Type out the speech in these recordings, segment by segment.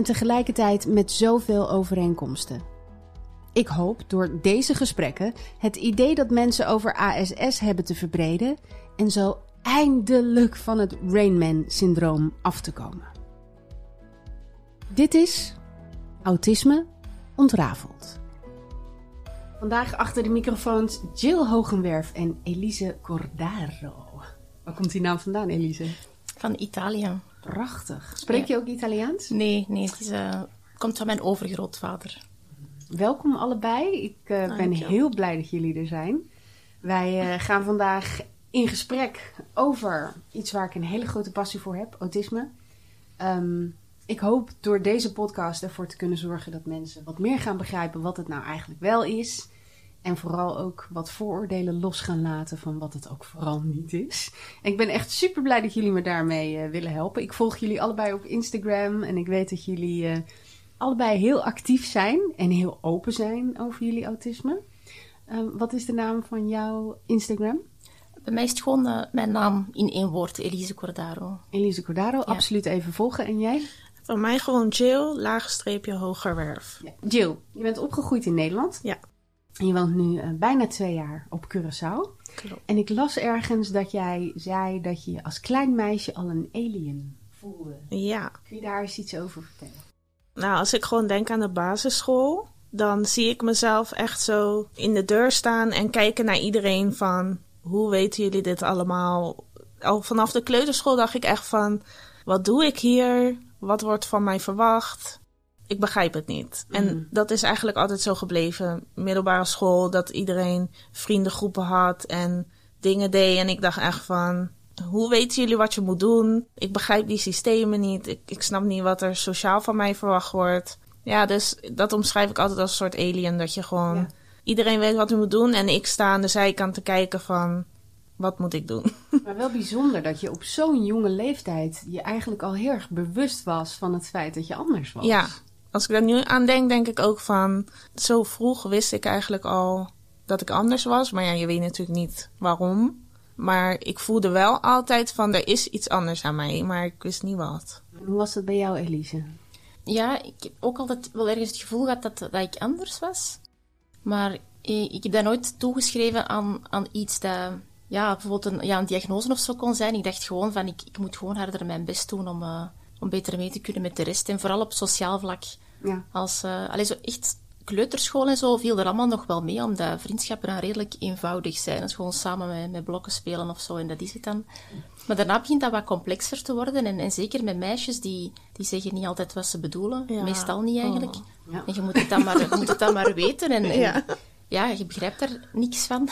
en tegelijkertijd met zoveel overeenkomsten. Ik hoop door deze gesprekken het idee dat mensen over ASS hebben te verbreden en zo eindelijk van het Rainman-syndroom af te komen. Dit is Autisme ontrafeld. Vandaag achter de microfoons Jill Hogenwerf en Elise Cordaro. Waar komt die naam vandaan, Elise? Van Italië. Prachtig. Spreek je ook Italiaans? Nee, nee, het is, uh, komt van mijn overgrootvader. Welkom allebei. Ik uh, ben heel blij dat jullie er zijn. Wij uh, gaan vandaag in gesprek over iets waar ik een hele grote passie voor heb: autisme. Um, ik hoop door deze podcast ervoor te kunnen zorgen dat mensen wat meer gaan begrijpen wat het nou eigenlijk wel is. En vooral ook wat vooroordelen los gaan laten van wat het ook vooral niet is. En ik ben echt super blij dat jullie me daarmee uh, willen helpen. Ik volg jullie allebei op Instagram en ik weet dat jullie uh, allebei heel actief zijn en heel open zijn over jullie autisme. Uh, wat is de naam van jouw Instagram? Bij mij is het gewoon uh, mijn naam in één woord, Elise Cordaro. Elise Cordaro, ja. absoluut even volgen. En jij? Van mij gewoon Jill, laagstreepje hogerwerf. Ja. Jill, je bent opgegroeid in Nederland. Ja. En je woont nu uh, bijna twee jaar op Curaçao. Klopt. En ik las ergens dat jij zei dat je als klein meisje al een alien voelde. Ja. Kun je daar eens iets over vertellen? Nou, als ik gewoon denk aan de basisschool, dan zie ik mezelf echt zo in de deur staan en kijken naar iedereen van hoe weten jullie dit allemaal? Al vanaf de kleuterschool dacht ik echt van wat doe ik hier? Wat wordt van mij verwacht? Ik begrijp het niet. Mm. En dat is eigenlijk altijd zo gebleven. Middelbare school, dat iedereen vriendengroepen had en dingen deed. En ik dacht echt van, hoe weten jullie wat je moet doen? Ik begrijp die systemen niet. Ik, ik snap niet wat er sociaal van mij verwacht wordt. Ja, dus dat omschrijf ik altijd als een soort alien. Dat je gewoon, ja. iedereen weet wat hij moet doen. En ik sta aan de zijkant te kijken van, wat moet ik doen? Maar wel bijzonder dat je op zo'n jonge leeftijd je eigenlijk al heel erg bewust was van het feit dat je anders was. Ja, als ik daar nu aan denk, denk ik ook van... Zo vroeg wist ik eigenlijk al dat ik anders was. Maar ja, je weet natuurlijk niet waarom. Maar ik voelde wel altijd van, er is iets anders aan mij. Maar ik wist niet wat. Hoe was dat bij jou, Elise? Ja, ik heb ook altijd wel ergens het gevoel gehad dat, dat ik anders was. Maar ik heb dat nooit toegeschreven aan, aan iets dat... Ja, bijvoorbeeld een, ja, een diagnose of zo kon zijn. Ik dacht gewoon van, ik, ik moet gewoon harder mijn best doen om... Uh, om beter mee te kunnen met de rest. En vooral op sociaal vlak. Ja. Als, uh, allee, zo echt kleuterschool en zo viel er allemaal nog wel mee, omdat vriendschappen dan redelijk eenvoudig zijn. Dat is gewoon samen met, met blokken spelen of zo, en dat is het dan. Maar daarna begint dat wat complexer te worden. En, en zeker met meisjes die, die zeggen niet altijd wat ze bedoelen. Ja. Meestal niet eigenlijk. Oh. Ja. En je moet het dan maar, moet het dan maar weten. En, en Ja. ja, je begrijpt daar niks van.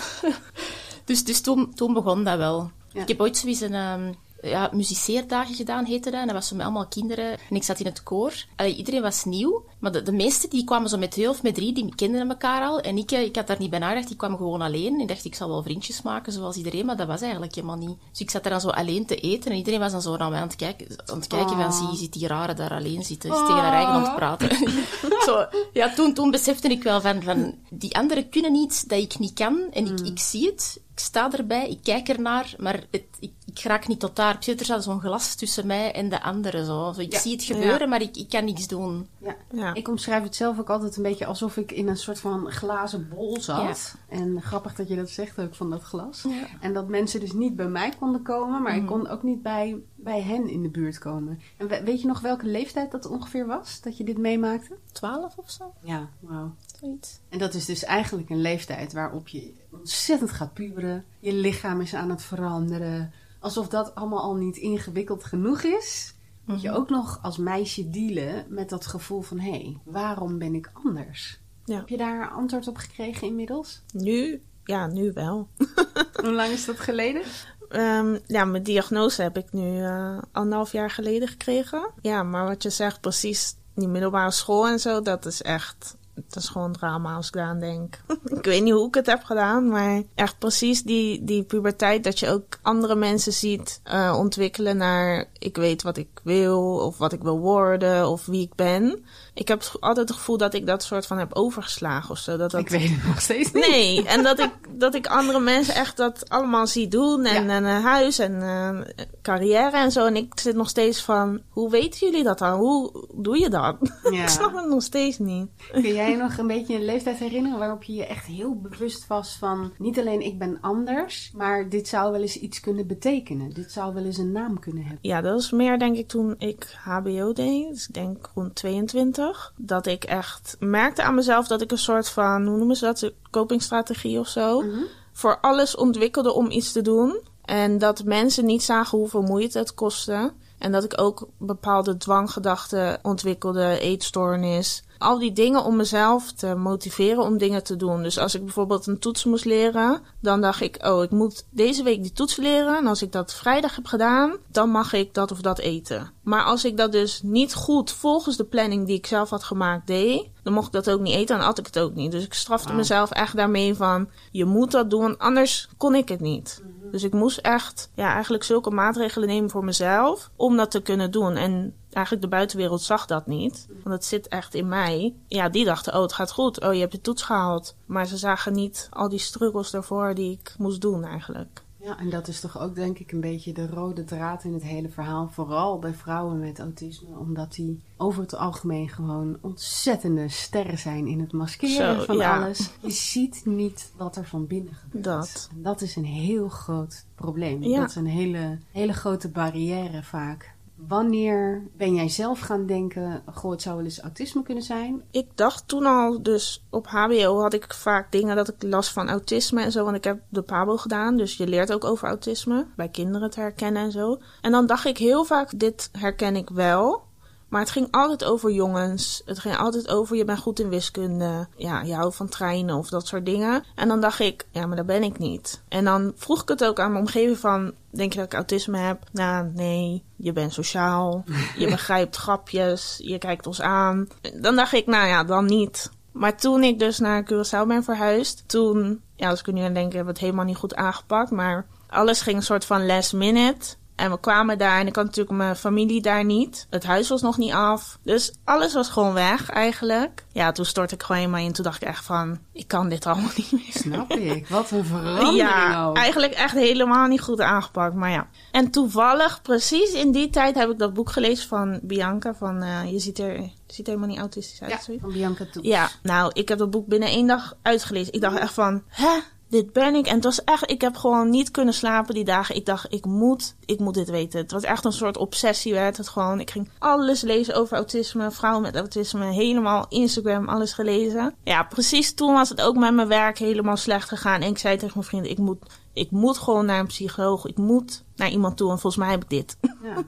dus dus toen, toen begon dat wel. Ik heb ooit zoiets een... Um, ja, muziceerdagen gedaan, heette dat. En dat was zo met allemaal kinderen. En ik zat in het koor. Allee, iedereen was nieuw. Maar de, de meesten die kwamen zo met twee of met drie, die kenden elkaar al. En ik, ik had daar niet bij nagedacht. Die kwam gewoon alleen. Ik dacht, ik zal wel vriendjes maken, zoals iedereen. Maar dat was eigenlijk helemaal niet. Dus ik zat er dan zo alleen te eten. En iedereen was dan zo naar mij aan het kijken. Aan het kijken Oh. van, zie, zit die rare daar alleen zitten. Is tegen haar eigen aan het praten. zo, ja, toen, toen besefte ik wel van, van... Die anderen kunnen iets dat ik niet kan. En ik, ik zie het. Ik sta erbij. Ik kijk ernaar. Maar het, ik, ik raak niet tot daar. Precies, er staat zo'n glas tussen mij en de anderen. Zo. Zo, ik Ja. zie het gebeuren, Ja. maar ik, ik kan niks doen. Ja. Ja. Ik omschrijf het zelf ook altijd een beetje alsof ik in een soort van glazen bol zat. En grappig dat je dat zegt ook van dat glas. Ja. En dat mensen dus niet bij mij konden komen, maar ik Mhm. kon ook niet bij, bij hen in de buurt komen. En we- weet je nog welke leeftijd dat ongeveer was, dat je dit meemaakte? Twaalf of zo, Ja, wauw. zoiets. En dat is dus eigenlijk een leeftijd waarop je ontzettend gaat puberen. Je lichaam is aan het veranderen. Alsof dat allemaal al niet ingewikkeld genoeg is. Moet je Mhm. ook nog als meisje dealen met dat gevoel van... hé, hey, waarom ben ik anders? Ja. Heb je daar antwoord op gekregen inmiddels? Nu, ja, nu wel. Hoe lang is dat geleden? Ehm, ja, mijn diagnose heb ik nu eh, anderhalf jaar geleden gekregen. Ja, maar wat je zegt, precies die middelbare school en zo, dat is echt... Het is gewoon drama als ik daaraan denk. ik weet niet hoe ik het heb gedaan, maar echt precies die, die puberteit dat je ook andere mensen ziet eh, ontwikkelen naar ik weet wat ik wil of wat ik wil worden of wie ik ben. Ik heb altijd het gevoel dat ik dat soort van heb overgeslagen of zo. Dat dat Ik weet het nog steeds niet. Nee, en dat ik, dat ik andere mensen echt dat allemaal zie doen. En, Ja. en een huis en eh, carrière en zo. En ik zit nog steeds van, hoe weten jullie dat dan? Hoe doe je dat? Ja. ik snap het nog steeds niet. Kun jij nog een beetje een leeftijd herinneren waarop je je echt heel bewust was van... niet alleen ik ben anders, maar dit zou wel eens iets kunnen betekenen. Dit zou wel eens een naam kunnen hebben. Ja, dat was meer denk ik toen ik HBO deed. Dus ik denk rond 22. Dat ik echt merkte aan mezelf dat ik een soort van, hoe noemen ze dat? Copingstrategie of zo. Mhm. voor alles ontwikkelde om iets te doen. En dat mensen niet zagen hoeveel moeite het kostte. En dat ik ook bepaalde dwanggedachten ontwikkelde, eetstoornis. Al die dingen om mezelf te motiveren om dingen te doen. Dus als ik bijvoorbeeld een toets moest leren, dan dacht ik, oh, ik moet deze week die toets leren. En als ik dat vrijdag heb gedaan, dan mag ik dat of dat eten. Maar als ik dat dus niet goed volgens de planning die ik zelf had gemaakt deed, dan mocht ik dat ook niet eten en at ik het ook niet. Dus ik strafte mezelf echt daarmee van, je moet dat doen, anders kon ik het niet. Dus ik moest echt, ja, eigenlijk zulke maatregelen nemen voor mezelf om dat te kunnen doen. En eigenlijk de buitenwereld zag dat niet, want het zit echt in mij. Ja, die dachten, oh, het gaat goed. Oh, je hebt je toets gehaald. Maar ze zagen niet al die struggles daarvoor die ik moest doen eigenlijk. Ja, en dat is toch ook denk ik een beetje de rode draad in het hele verhaal. Vooral bij vrouwen met autisme. Omdat die over het algemeen gewoon ontzettende sterren zijn in het maskeren Zo, van ja. alles. Je ziet niet wat er van binnen gebeurt. Dat. En dat is een heel groot probleem. Ja. Dat is een hele, hele grote barrière vaak. Wanneer ben jij zelf gaan denken, goh, het zou wel eens autisme kunnen zijn? Ik dacht toen al, dus op HBO had ik vaak dingen dat ik last van autisme en zo. Want ik heb de PABO gedaan, dus je leert ook over autisme. Bij kinderen te herkennen en zo. En dan dacht ik heel vaak, dit herken ik wel. Maar het ging altijd over jongens. Het ging altijd over je bent goed in wiskunde. Ja, je houdt van treinen of dat soort dingen. En dan dacht ik, ja, maar dat ben ik niet. En dan vroeg ik het ook aan mijn omgeving van... Denk je dat ik autisme heb? Nou, nee. Je bent sociaal. Je begrijpt grapjes. Je kijkt ons aan. Dan dacht ik, nou ja, dan niet. Maar toen ik dus naar Curaçao ben verhuisd... Toen, ja, als ik er nu aan denk, hebben we het helemaal niet goed aangepakt. Maar alles ging een soort van last minute... En we kwamen daar en ik had natuurlijk mijn familie daar niet. Het huis was nog niet af. Dus alles was gewoon weg eigenlijk. Ja, toen stortte ik gewoon helemaal in. Toen dacht ik echt van, ik kan dit allemaal niet meer. Snap ik. Wat een verandering Ja, ook. eigenlijk echt helemaal niet goed aangepakt, maar ja. En toevallig, precies in die tijd, heb ik dat boek gelezen van Bianca. Van, eh, je, ziet er, ziet helemaal niet autistisch uit. Ja, zoiets. van Bianca Toets. Ja, nou, ik heb dat boek binnen één dag uitgelezen. Ik dacht echt van, hè, dit ben ik. En het was echt, ik heb gewoon niet kunnen slapen die dagen. Ik dacht, ik moet, ik moet dit weten. Het was echt een soort obsessie werd het gewoon. Ik ging alles lezen over autisme, vrouwen met autisme, helemaal Instagram, alles gelezen. Ja, precies toen was het ook met mijn werk helemaal slecht gegaan. En ik zei tegen mijn vrienden, ik moet, ik moet gewoon naar een psycholoog. Ik moet naar iemand toe en volgens mij heb ik dit. Ja.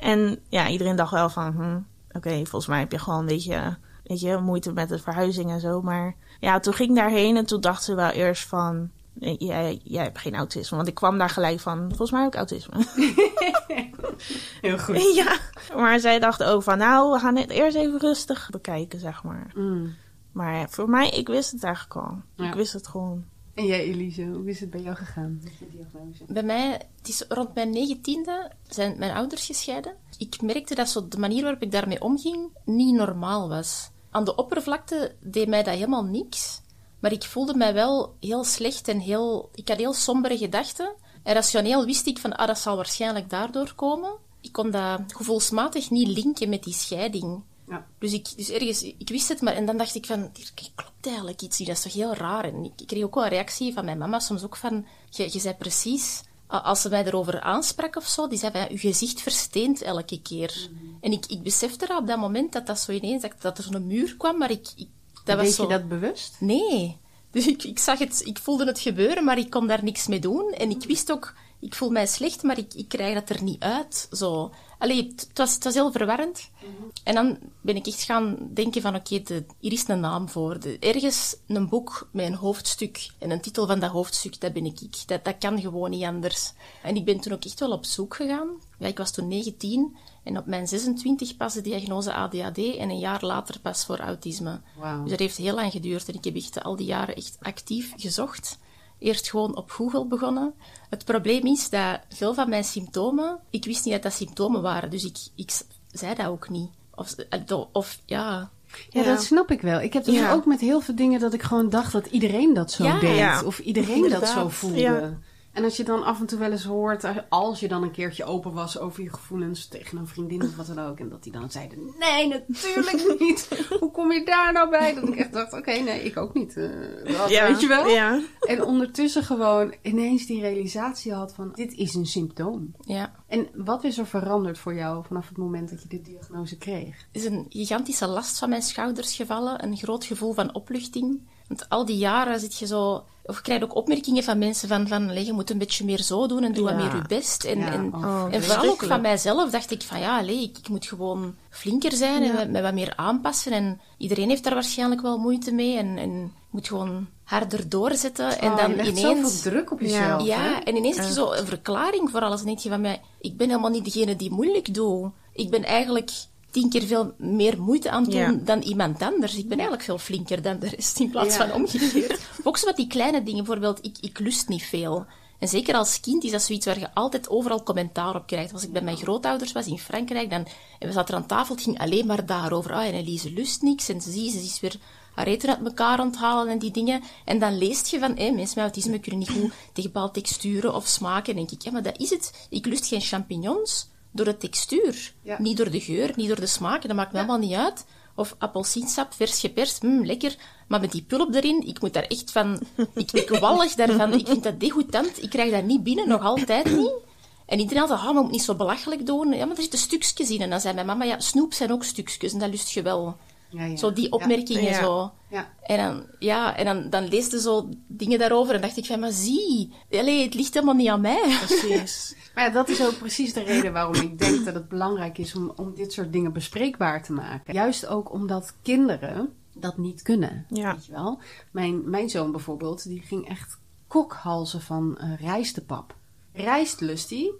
En ja, iedereen dacht wel van, hm, oké, volgens mij heb je gewoon een beetje, weet je, moeite met de verhuizing en zo. Maar ja, toen ging ik daarheen en toen dachten ze wel eerst van, nee, jij, jij hebt geen autisme. Want ik kwam daar gelijk van, volgens mij heb ik autisme. Heel goed. ja, maar zij dachten ook van, nou, we gaan het eerst even rustig bekijken, zeg maar. Mm. Maar voor mij, ik wist het eigenlijk al. Ja. Ik wist het gewoon. En jij, Elise, hoe is het bij jou gegaan met je diagnose? Bij mij, het is rond mijn negentiende zijn mijn ouders gescheiden. Ik merkte dat zo de manier waarop ik daarmee omging niet normaal was. Aan de oppervlakte deed mij dat helemaal niks. Maar ik voelde mij wel heel slecht en heel... Ik had heel sombere gedachten. En rationeel wist ik van, ah, dat zal waarschijnlijk daardoor komen. Ik kon dat gevoelsmatig niet linken met die scheiding. Ja. Dus, ik, dus ergens, ik wist het, maar en dan dacht ik van, hier klopt eigenlijk iets niet, dat is toch heel raar. En ik, ik kreeg ook wel een reactie van mijn mama, soms ook van, je, je zei precies, als ze mij erover aansprak of zo, die zei van, ja, uw gezicht versteent elke keer. En ik, ik besefte op dat moment dat dat zo ineens, dat, dat er zo'n muur kwam, maar ik, ik dat was zo... je dat bewust? Nee. Dus ik, ik zag het, ik voelde het gebeuren, maar ik kon daar niks mee doen. En ik wist ook, ik voel mij slecht, maar ik, ik krijg dat er niet uit. Zo. Allee, het, het was, het was heel verwarrend. En dan ben ik echt gaan denken van, oké, hier is een naam voor. De, ergens een boek met een hoofdstuk en een titel van dat hoofdstuk, dat ben ik. ik. Dat, dat kan gewoon niet anders. En ik ben toen ook echt wel op zoek gegaan. Ja, ik was toen 19 en op mijn 26 pas de diagnose ADHD en een jaar later pas voor autisme. Wauw. Dus dat heeft heel lang geduurd en ik heb echt al die jaren echt actief gezocht. Eerst gewoon op Google begonnen. Het probleem is dat veel van mijn symptomen, ik wist niet dat dat symptomen waren, dus ik, ik zei dat ook niet. Of, eh, of ja, Ja, Ja. dat snap ik wel. Ik heb dus Ja. ook met heel veel dingen dat ik gewoon dacht dat iedereen dat zo Ja. deed. Ja. Of iedereen dat zo voelde. Ja. En als je dan af en toe wel eens hoort, als je dan een keertje open was over je gevoelens tegen een vriendin of wat dan ook. En dat die dan zeiden, nee, natuurlijk niet. Hoe kom je daar nou bij? Dat ik echt dacht, oké, nee, ik ook niet. Eh, dat weet je wel. Ja. En ondertussen gewoon ineens die realisatie had van, dit is een symptoom. ja. En wat is er veranderd voor jou vanaf het moment dat je de diagnose kreeg? Er is een gigantische last van mijn schouders gevallen, een groot gevoel van opluchting. Want al die jaren zit je zo... Of je krijgt ook opmerkingen van mensen van, van "Allee, je moet een beetje meer zo doen en doe wat meer je best. En, Ja, en, oh, en vooral ook van mijzelf dacht ik van ja, allee, ik, ik moet gewoon flinker zijn en Ja. met wat meer aanpassen. En iedereen heeft daar waarschijnlijk wel moeite mee en, en moet gewoon harder doorzetten. En Oh, dan je ineens... zoveel druk op jezelf. hè? Ja, en ineens heb je zo een verklaring voor alles. En denk je van mij, ik ben helemaal niet degene die moeilijk doet. Ik ben eigenlijk tien keer veel meer moeite aan doen Ja. dan iemand anders. Ik ben eigenlijk veel flinker dan de rest, in plaats Ja. van omgekeerd. ook zo wat die kleine dingen, bijvoorbeeld, ik, ik lust niet veel. En zeker als kind is dat zoiets waar je altijd overal commentaar op krijgt. Als ik bij mijn grootouders was in Frankrijk, dan, en we zaten er aan tafel, het ging alleen maar daarover. Ah, en Elise lust niks, en zie, ze is weer haar eten uit elkaar onthalen en die dingen. En dan leest je van, hé, mensen met autisme kunnen niet goed tegen bepaalde texturen of smaken. En denk ik, ja, maar dat is het. Ik lust geen champignons door de textuur. Ja. Niet door de geur, niet door de smaak. Dat maakt me helemaal niet uit. Of appelsiensap, vers geperst, mm, lekker. Maar met die pulp erin, ik moet daar echt van... Ik, ik wallig daarvan. Ik vind dat degoutant. Ik krijg dat niet binnen, nog altijd niet. En iedereen altijd, ah, maar je moet niet zo belachelijk doen. Ja, maar er zitten stukjes in. En dan zei mijn mama, ja, snoep zijn ook stukjes. En dat lust je wel. Ja, ja. Zo die opmerkingen Ja. zo. Ja. En dan, ja, en dan, dan leesde zo dingen daarover en dacht ik van, maar zie, allee, het ligt helemaal niet aan mij. Precies. Maar ja, dat is ook precies de reden waarom ik denk dat het belangrijk is om, om dit soort dingen bespreekbaar te maken. Juist ook omdat kinderen dat niet kunnen. Ja. Weet je wel? Mijn, mijn zoon bijvoorbeeld, die ging echt kokhalzen van eh rijstepap. Rijst lust hij,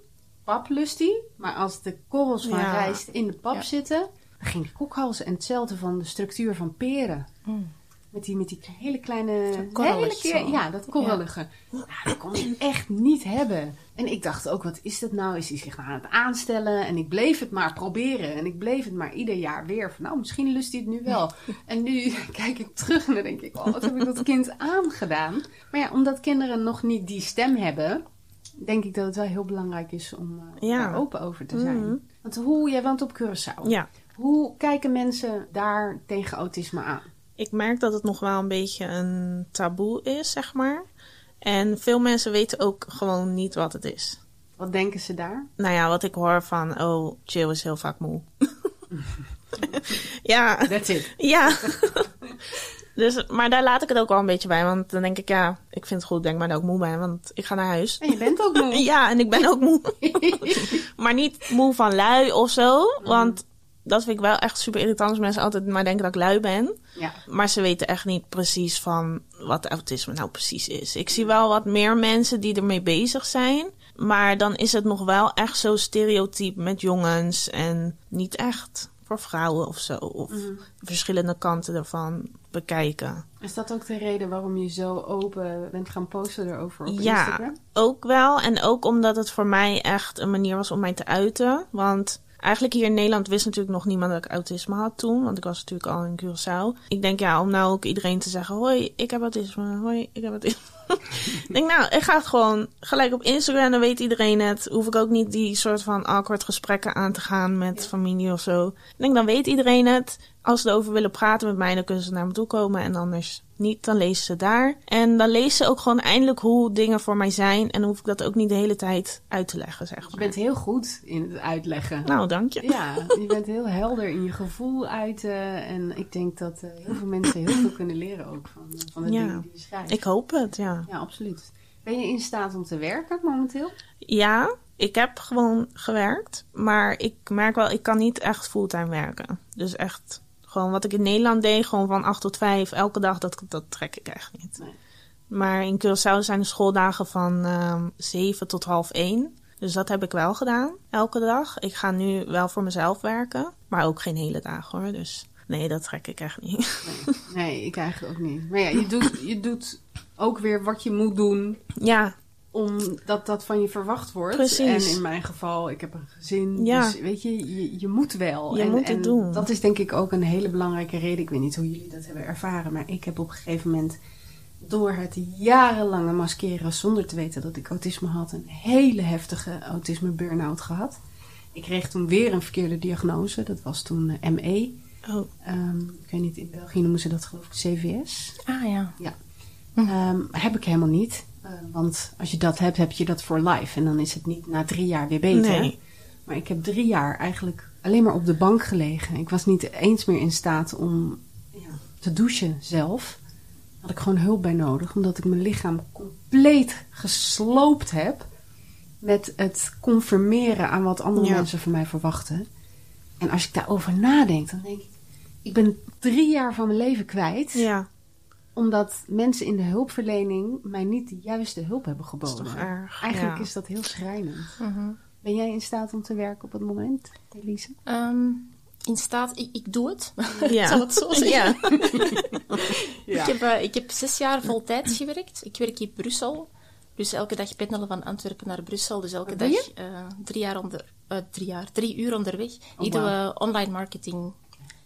pap lust hij, maar als de korrels van Ja. rijst in de pap Ja. zitten, ging kokhalzen. En hetzelfde van de structuur van peren. Met die, met die hele kleine... hele. Ja, dat korrelige. Ja. dat kon ik echt niet hebben. En ik dacht ook, wat is dat nou? Is hij zich nou aan het aanstellen? En ik bleef het maar proberen. En ik bleef het maar ieder jaar weer. Van, nou, misschien lust hij het nu wel. En nu kijk ik terug en dan denk ik, oh, wat heb ik dat kind aangedaan? Maar ja, omdat kinderen nog niet die stem hebben... denk ik dat het wel heel belangrijk is om eh, Ja. daar open over te zijn. Mhm. Want hoe, jij woont op Curaçao. Ja. Hoe kijken mensen daar tegen autisme aan? Ik merk dat het nog wel een beetje een taboe is, zeg maar. En veel mensen weten ook gewoon niet wat het is. Wat denken ze daar? Nou ja, wat ik hoor van, oh, Jill is heel vaak moe. ja, That's it. ja. dus, maar daar laat ik het ook wel een beetje bij. Want dan denk ik, ja, ik vind het goed, denk maar dat ik moe ben. Want ik ga naar huis. En je bent ook moe. Ja, en ik ben ook moe. maar niet moe van lui of zo. Want dat vind ik wel echt super irritant als mensen altijd maar denken dat ik lui ben. Ja. Maar ze weten echt niet precies van wat autisme nou precies is. Ik zie wel wat meer mensen die ermee bezig zijn. Maar dan is het nog wel echt zo stereotyp met jongens en niet echt voor vrouwen of zo. Of verschillende kanten ervan bekijken. Is dat ook de reden waarom je zo open bent gaan posten erover op Ja, Instagram? ook wel. En ook omdat het voor mij echt een manier was om mij te uiten. Want eigenlijk hier in Nederland wist natuurlijk nog niemand dat ik autisme had toen. Want ik was natuurlijk al in Curaçao. Ik denk ja, om nou ook iedereen te zeggen... Hoi, ik heb autisme. Hoi, ik heb autisme. ik denk, nou, ik ga het gewoon gelijk op Instagram, dan weet iedereen het. Hoef ik ook niet die soort van awkward gesprekken aan te gaan met familie of zo. Ik denk, dan weet iedereen het. Als ze erover willen praten met mij, dan kunnen ze naar me toe komen. En anders niet, dan lezen ze daar. En dan lezen ze ook gewoon eindelijk hoe dingen voor mij zijn. En dan hoef ik dat ook niet de hele tijd uit te leggen, zeg Je maar. bent heel goed in het uitleggen. Nou, dank je. Ja, je bent heel helder in je gevoel uiten. En ik denk dat eh, heel veel mensen heel veel kunnen leren ook van, eh, van de Ja. dingen die je schrijft. Ik hoop het, ja. Ja, absoluut. Ben je in staat om te werken momenteel? Ja, ik heb gewoon gewerkt. Maar ik merk wel, ik kan niet echt fulltime werken. Dus echt gewoon wat ik in Nederland deed, gewoon van 8 tot 5, elke dag, dat, dat trek ik echt niet. Nee. Maar in Curaçao zijn de schooldagen van ehm 7 tot half 1. Dus dat heb ik wel gedaan, elke dag. Ik ga nu wel voor mezelf werken, maar ook geen hele dagen hoor. Dus nee, dat trek ik echt niet. Nee, nee, ik eigenlijk ook niet. Maar ja, je doet, je doet ook weer wat je moet doen ja, omdat dat van je verwacht wordt. Precies. En in mijn geval, ik heb een gezin. Ja. Dus weet je, je, je moet wel. Je en, moet het en doen. Dat is denk ik ook een hele belangrijke reden. Ik weet niet hoe jullie dat hebben ervaren. Maar ik heb op een gegeven moment door het jarenlange maskeren zonder te weten dat ik autisme had, een hele heftige autisme burn-out gehad. Ik kreeg toen weer een verkeerde diagnose. Dat was toen eh, ME. oh, Ehm, ik weet niet, in België noemen ze dat geloof ik CVS. Ah ja. Ehm, heb ik helemaal niet. Eh, want als je dat hebt, heb je dat voor life. En dan is het niet na drie jaar weer beter. nee. Maar ik heb drie jaar eigenlijk alleen maar op de bank gelegen. Ik was niet eens meer in staat om ja, te douchen zelf. Had ik gewoon hulp bij nodig. Omdat ik mijn lichaam compleet gesloopt heb. Met het conformeren aan wat andere Ja. mensen van mij verwachten. En als ik daarover nadenk, dan denk ik... Ik ben drie jaar van mijn leven kwijt Ja, omdat mensen in de hulpverlening mij niet de juiste hulp hebben dat is geboden. toch erg. Eigenlijk ja. is dat heel schrijnend. Mhm. Ben jij in staat om te werken op het moment, Elise? Ehm, in staat, ik, ik doe het. Ja. Ik zal het zo zeggen. Ja. Ik, heb, eh, ik heb zes jaar voltijds gewerkt. Ik werk in Brussel. Dus elke dag pendelen van Antwerpen naar Brussel. Dus elke doe dag eh, drie, jaar onder, eh, drie, jaar, drie uur onderweg. Oh, ik doe wauw. eh, online marketing.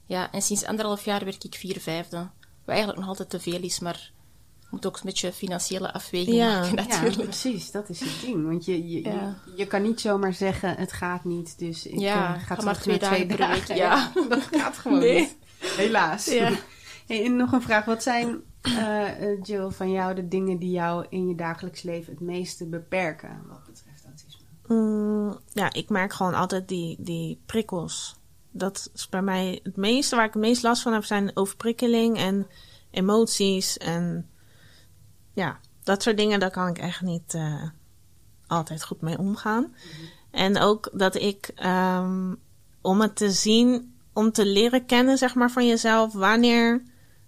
Ja, en sinds anderhalf jaar werk ik vier vijfde. Wat eigenlijk nog altijd te veel is, maar je moet ook een beetje financiële afweging Ja. maken Ja, natuurlijk. precies. Dat is het ding. Want je, je, Ja. je, je kan niet zomaar zeggen, het gaat niet. Dus ik Ja, eh, ga ga terug maar twee naar twee dagen ja. dat gaat gewoon Nee. niet. Helaas. Ja. Hey, en nog een vraag. Wat zijn, eh, eh, Jill, van jou de dingen die jou in je dagelijks leven het meeste beperken wat betreft autisme? Mm, ja, ik merk gewoon altijd die, die prikkels. Dat is bij mij het meeste waar ik het meest last van heb, zijn overprikkeling en emoties. En ja, dat soort dingen, daar kan ik echt niet eh, altijd goed mee omgaan. En ook dat ik, ehm, om het te zien, om te leren kennen, zeg maar, van jezelf, wanneer,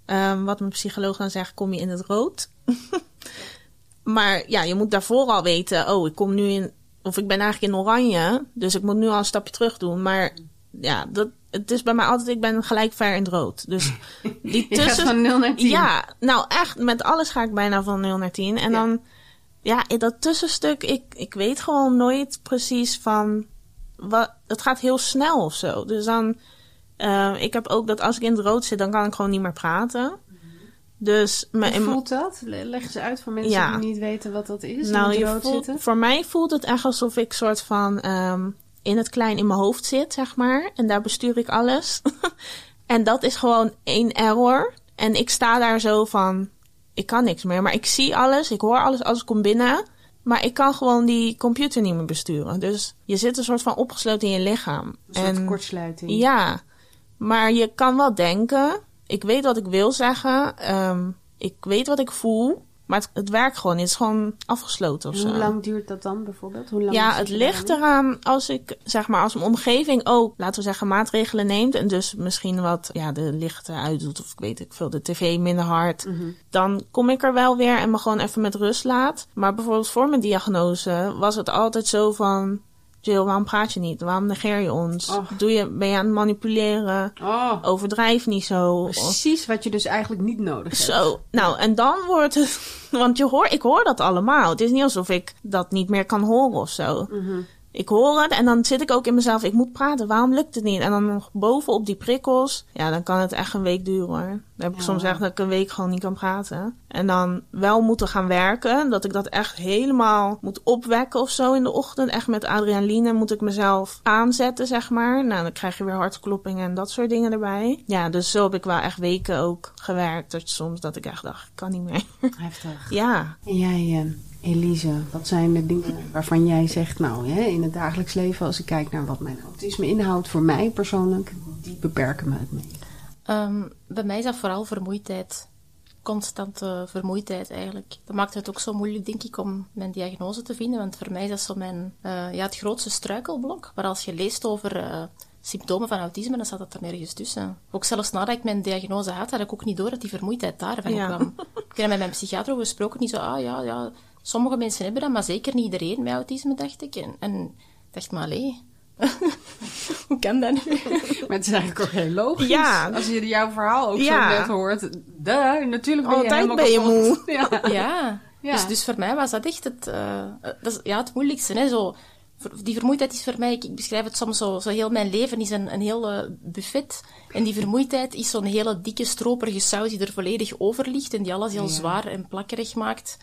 ehm, wat mijn psycholoog dan zegt, kom je in het rood. maar ja, je moet daarvoor al weten, oh, ik kom nu in, of ik ben eigenlijk in oranje, dus ik moet nu al een stapje terug doen. Maar ja, dat, het is bij mij altijd, ik ben gelijk ver in het rood. Dus die tussen... van 0 naar 10. Ja, nou echt, met alles ga ik bijna van 0 naar 10. En Ja. dan, ja, dat tussenstuk, ik, ik weet gewoon nooit precies van, wat, het gaat heel snel of zo. Dus dan, eh, ik heb ook dat als ik in het rood zit, dan kan ik gewoon niet meer praten. Dus, Hoe voelt dat? Le- Leg eens uit voor mensen Ja. die niet weten wat dat is. nou, je voelt, voor mij voelt het echt alsof ik soort van ehm, in het klein in mijn hoofd zit, zeg maar. En daar bestuur ik alles. en dat is gewoon één error. En ik sta daar zo van, ik kan niks meer. Maar ik zie alles, ik hoor alles als ik kom binnen. Maar ik kan gewoon die computer niet meer besturen. Dus je zit een soort van opgesloten in je lichaam. Een soort kortsluiting. Ja, maar je kan wel denken. Ik weet wat ik wil zeggen. ehm, ik weet wat ik voel. Maar het, het werkt gewoon niet. Het is gewoon afgesloten of zo. hoe lang duurt dat dan bijvoorbeeld? Hoe lang Ja, het ligt eraan als ik, zeg maar, als mijn omgeving ook, laten we zeggen, maatregelen neemt. En dus misschien wat, ja, de lichten uitdoet. Of ik weet ik veel, de tv minder hard. Mhm. Dan kom ik er wel weer en me gewoon even met rust laat. Maar bijvoorbeeld voor mijn diagnose was het altijd zo van... Jill, waarom praat je niet? Waarom negeer je ons? Doe je, ben je aan het manipuleren? Oh, Overdrijf niet zo. precies wat je dus eigenlijk niet nodig hebt. Zo, nou, en dan wordt het... Want je hoor, ik hoor dat allemaal. Het is niet alsof ik dat niet meer kan horen of zo. Mhm. Ik hoor het en dan zit ik ook in mezelf, ik moet praten, waarom lukt het niet? En dan nog bovenop die prikkels, ja, dan kan het echt een week duren hoor. Dan heb ik Ja. soms echt dat ik een week gewoon niet kan praten. En dan wel moeten gaan werken, dat ik dat echt helemaal moet opwekken of zo in de ochtend. Echt met adrenaline moet ik mezelf aanzetten, zeg maar. Nou, dan krijg je weer hartkloppingen en dat soort dingen erbij. Ja, dus zo heb ik wel echt weken ook gewerkt. Dat soms dat ik echt dacht, ik kan niet meer. Heftig. ja, En jij, eh, Elise, wat zijn de dingen waarvan jij zegt, nou, hè, in het dagelijks leven, als ik kijk naar wat mijn autisme inhoudt voor mij persoonlijk, die beperken me het mee. Ehm, bij mij is dat vooral vermoeidheid. Constante vermoeidheid eigenlijk. Dat maakt het ook zo moeilijk, denk ik, om mijn diagnose te vinden. Want voor mij is dat zo mijn, eh, ja, het grootste struikelblok. Maar als je leest over eh, symptomen van autisme, dan staat dat er nergens tussen. Ook zelfs nadat ik mijn diagnose had, had ik ook niet door dat die vermoeidheid daarvan Ja. kwam. Ik heb met mijn psychiater over gesproken. Die zo, ah ja, ja, sommige mensen hebben dat, maar zeker niet iedereen met autisme, dacht ik. En, en ik dacht, maar allee, hoe kan dat nu? Maar het is eigenlijk ook heel logisch. Ja. Als je jouw verhaal ook Ja. zo net hoort. Duh, natuurlijk ben je Altijd helemaal ben je moe. Ja. Ja, Ja. Dus, dus voor mij was dat echt het, eh, dat is, ja, het moeilijkste. Hè? Zo, die vermoeidheid is voor mij, ik, ik beschrijf het soms zo, zo heel mijn leven is een, een heel eh, buffet. En die vermoeidheid is zo'n hele dikke, stroperige saus die er volledig over ligt en die alles heel zwaar en plakkerig maakt.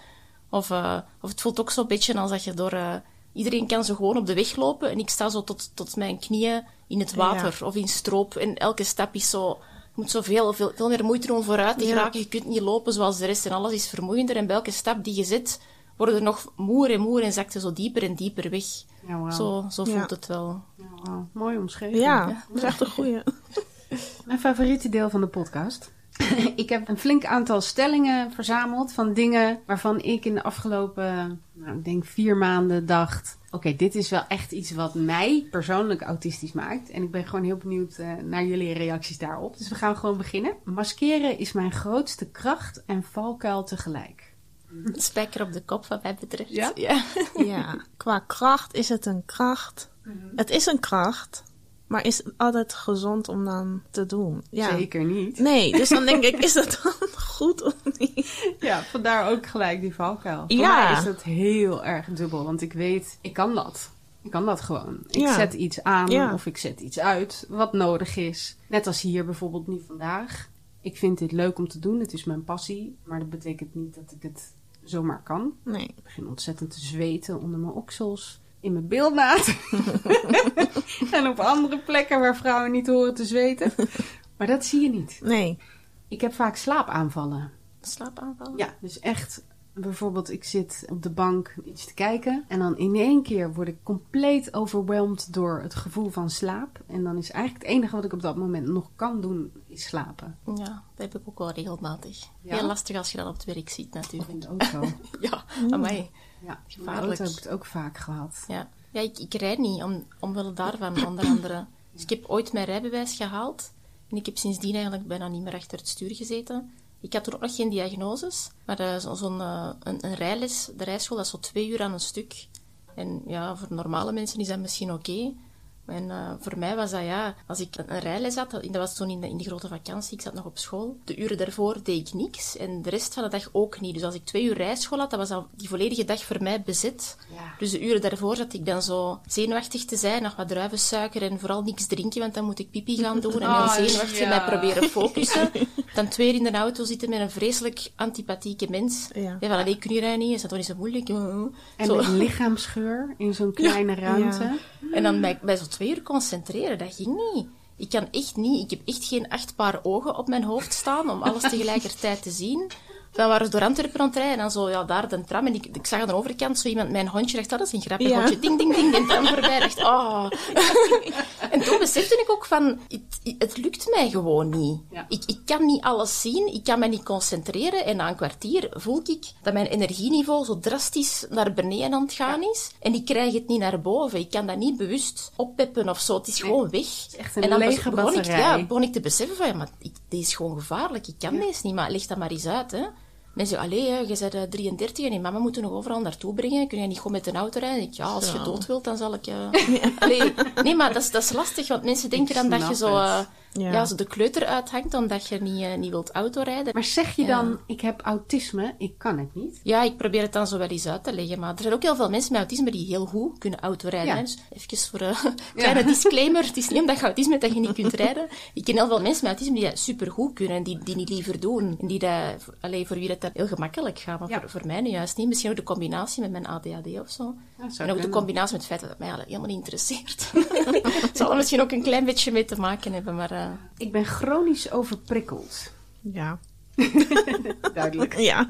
Of, eh, of het voelt ook zo'n beetje als dat je door... eh, iedereen kan zo gewoon op de weg lopen en ik sta zo tot, tot mijn knieën in het water of in stroop. En elke stap is zo... Je moet zoveel, veel, veel meer moeite doen vooruit te Ja. geraken. Je kunt niet lopen zoals de rest en alles is vermoeiender. En bij elke stap die je zet, worden er nog moer en moer en zakt je zo dieper en dieper weg. Ja. Zo, zo Ja. voelt het wel. Mooi omschreven. ja, dat is echt een goeie. Mijn favoriete deel van de podcast. ik heb een flink aantal stellingen verzameld van dingen waarvan ik in de afgelopen, nou, ik denk vier maanden dacht: oké, dit is wel echt iets wat mij persoonlijk autistisch maakt. En ik ben gewoon heel benieuwd eh, naar jullie reacties daarop. Dus we gaan gewoon beginnen. Maskeren is mijn grootste kracht en valkuil tegelijk. Spijker op de kop, wat mij betreft. Ja? ja. Ja, qua kracht is het een kracht. Het is een kracht, maar is het altijd gezond om dan te doen? Ja. Zeker niet. Nee, dus dan denk ik, is dat dan goed of niet? Ja, vandaar ook gelijk die valkuil. Voor Ja. mij is dat heel erg dubbel, want ik weet, ik kan dat. Ik kan dat gewoon. Ik Ja. zet iets aan Ja. of ik zet iets uit wat nodig is. Net als hier bijvoorbeeld nu vandaag. Ik vind dit leuk om te doen, het is mijn passie. Maar dat betekent niet dat ik het zomaar kan. Nee. Ik begin ontzettend te zweten onder mijn oksels, in mijn beeldnaad. en op andere plekken waar vrouwen niet horen te zweten. Maar dat zie je niet. Nee. Ik heb vaak slaapaanvallen. Slaapaanval. Ja, dus echt, bijvoorbeeld, ik zit op de bank iets te kijken. En dan in één keer word ik compleet overweldigd door het gevoel van slaap. En dan is eigenlijk het enige wat ik op dat moment nog kan doen, is slapen. Ja, dat heb ik ook wel regelmatig. Ja? Heel lastig als je dan op het werk ziet, natuurlijk. in de auto. Ja, amai. Ja, in Gevaarlijk. auto heb ik het ook vaak gehad. Ja, ja ik, ik rijd niet, om, omwille daarvan, onder andere. Dus ik heb ooit mijn rijbewijs gehaald. En ik heb sindsdien eigenlijk bijna niet meer achter het stuur gezeten. Ik had toen ook nog geen diagnoses. Maar eh, zo- zo'n eh, een, een rijles, de rijschool, dat is zo twee uur aan een stuk. En ja, voor normale mensen is dat misschien oké. En eh, voor mij was dat ja, als ik een, een rijles had, dat was toen in de, in de grote vakantie, ik zat nog op school. De uren daarvoor deed ik niks en de rest van de dag ook niet. Dus als ik twee uur rijschool had, dat was al die volledige dag voor mij bezet. Ja. Dus de uren daarvoor zat ik dan zo zenuwachtig te zijn, nog wat druivensuiker en vooral niks drinken, want dan moet ik pipi gaan doen en heel Oh, zenuwachtig ja. mij proberen focussen. Dan twee uur in de auto zitten met een vreselijk antipathieke mens. Ja. Ja, van, allee, kun je rijden niet? Is dat toch niet zo moeilijk? En Zo. met lichaamsgeur in zo'n kleine ruimte. En dan bij, bij zo'n twee uur concentreren, dat ging niet. Ik kan echt niet, ik heb echt geen acht paar ogen op mijn hoofd staan om alles tegelijkertijd te zien. Dan waren ze door Antwerpen aan het rijden en dan zo, ja, daar de tram. En ik, ik zag aan de overkant zo iemand, mijn hondje, dacht, "Ah, dat is een grappig Ja. hondje. Ding, ding, ding, en tram voorbij. dacht, oh. en toen besefte ik ook van, het, het lukt mij gewoon niet. Ja. Ik, ik kan niet alles zien, ik kan me niet concentreren. En na een kwartier voel ik dat mijn energieniveau zo drastisch naar beneden aan het gaan is. En ik krijg het niet naar boven. Ik kan dat niet bewust oppeppen of zo. Het is gewoon weg. Het is echt een lege begon ik, ja, begon ik te beseffen van, ja, maar ik, dit is gewoon gevaarlijk. Ik kan deze niet, maar leg dat maar eens uit, hè. Mensen zeggen, allee, hè, je bent eh, 33 en je mama moet je nog overal naartoe brengen. Kun je niet gewoon met een auto rijden? Ik, ja, als je dood wilt, dan zal ik... eh Allee, nee, maar dat is, dat is lastig, want mensen denken dan dat je zo... het. Eh, Ja. Ja, als de kleuter uithangt omdat je niet, eh, niet wilt autorijden. Maar zeg je Ja. dan, ik heb autisme, ik kan het niet? Ja, ik probeer het dan zo wel eens uit te leggen. Maar er zijn ook heel veel mensen met autisme die heel goed kunnen autorijden. Ja. Dus even voor een kleine disclaimer. Het is niet omdat je autisme hebt dat je niet kunt rijden. Ik ken heel veel mensen met autisme die dat supergoed kunnen. En die, die niet liever doen. En die dat, allee, voor wie dat heel gemakkelijk gaat. Maar Ja. voor, voor mij nu juist niet. Misschien ook de combinatie met mijn ADHD of zo. En ook de combinatie met het feit dat het mij helemaal niet interesseert. Het zal er misschien ook een klein beetje mee te maken hebben. Maar eh, Ik ben chronisch overprikkeld. Ja. Duidelijk. Ja.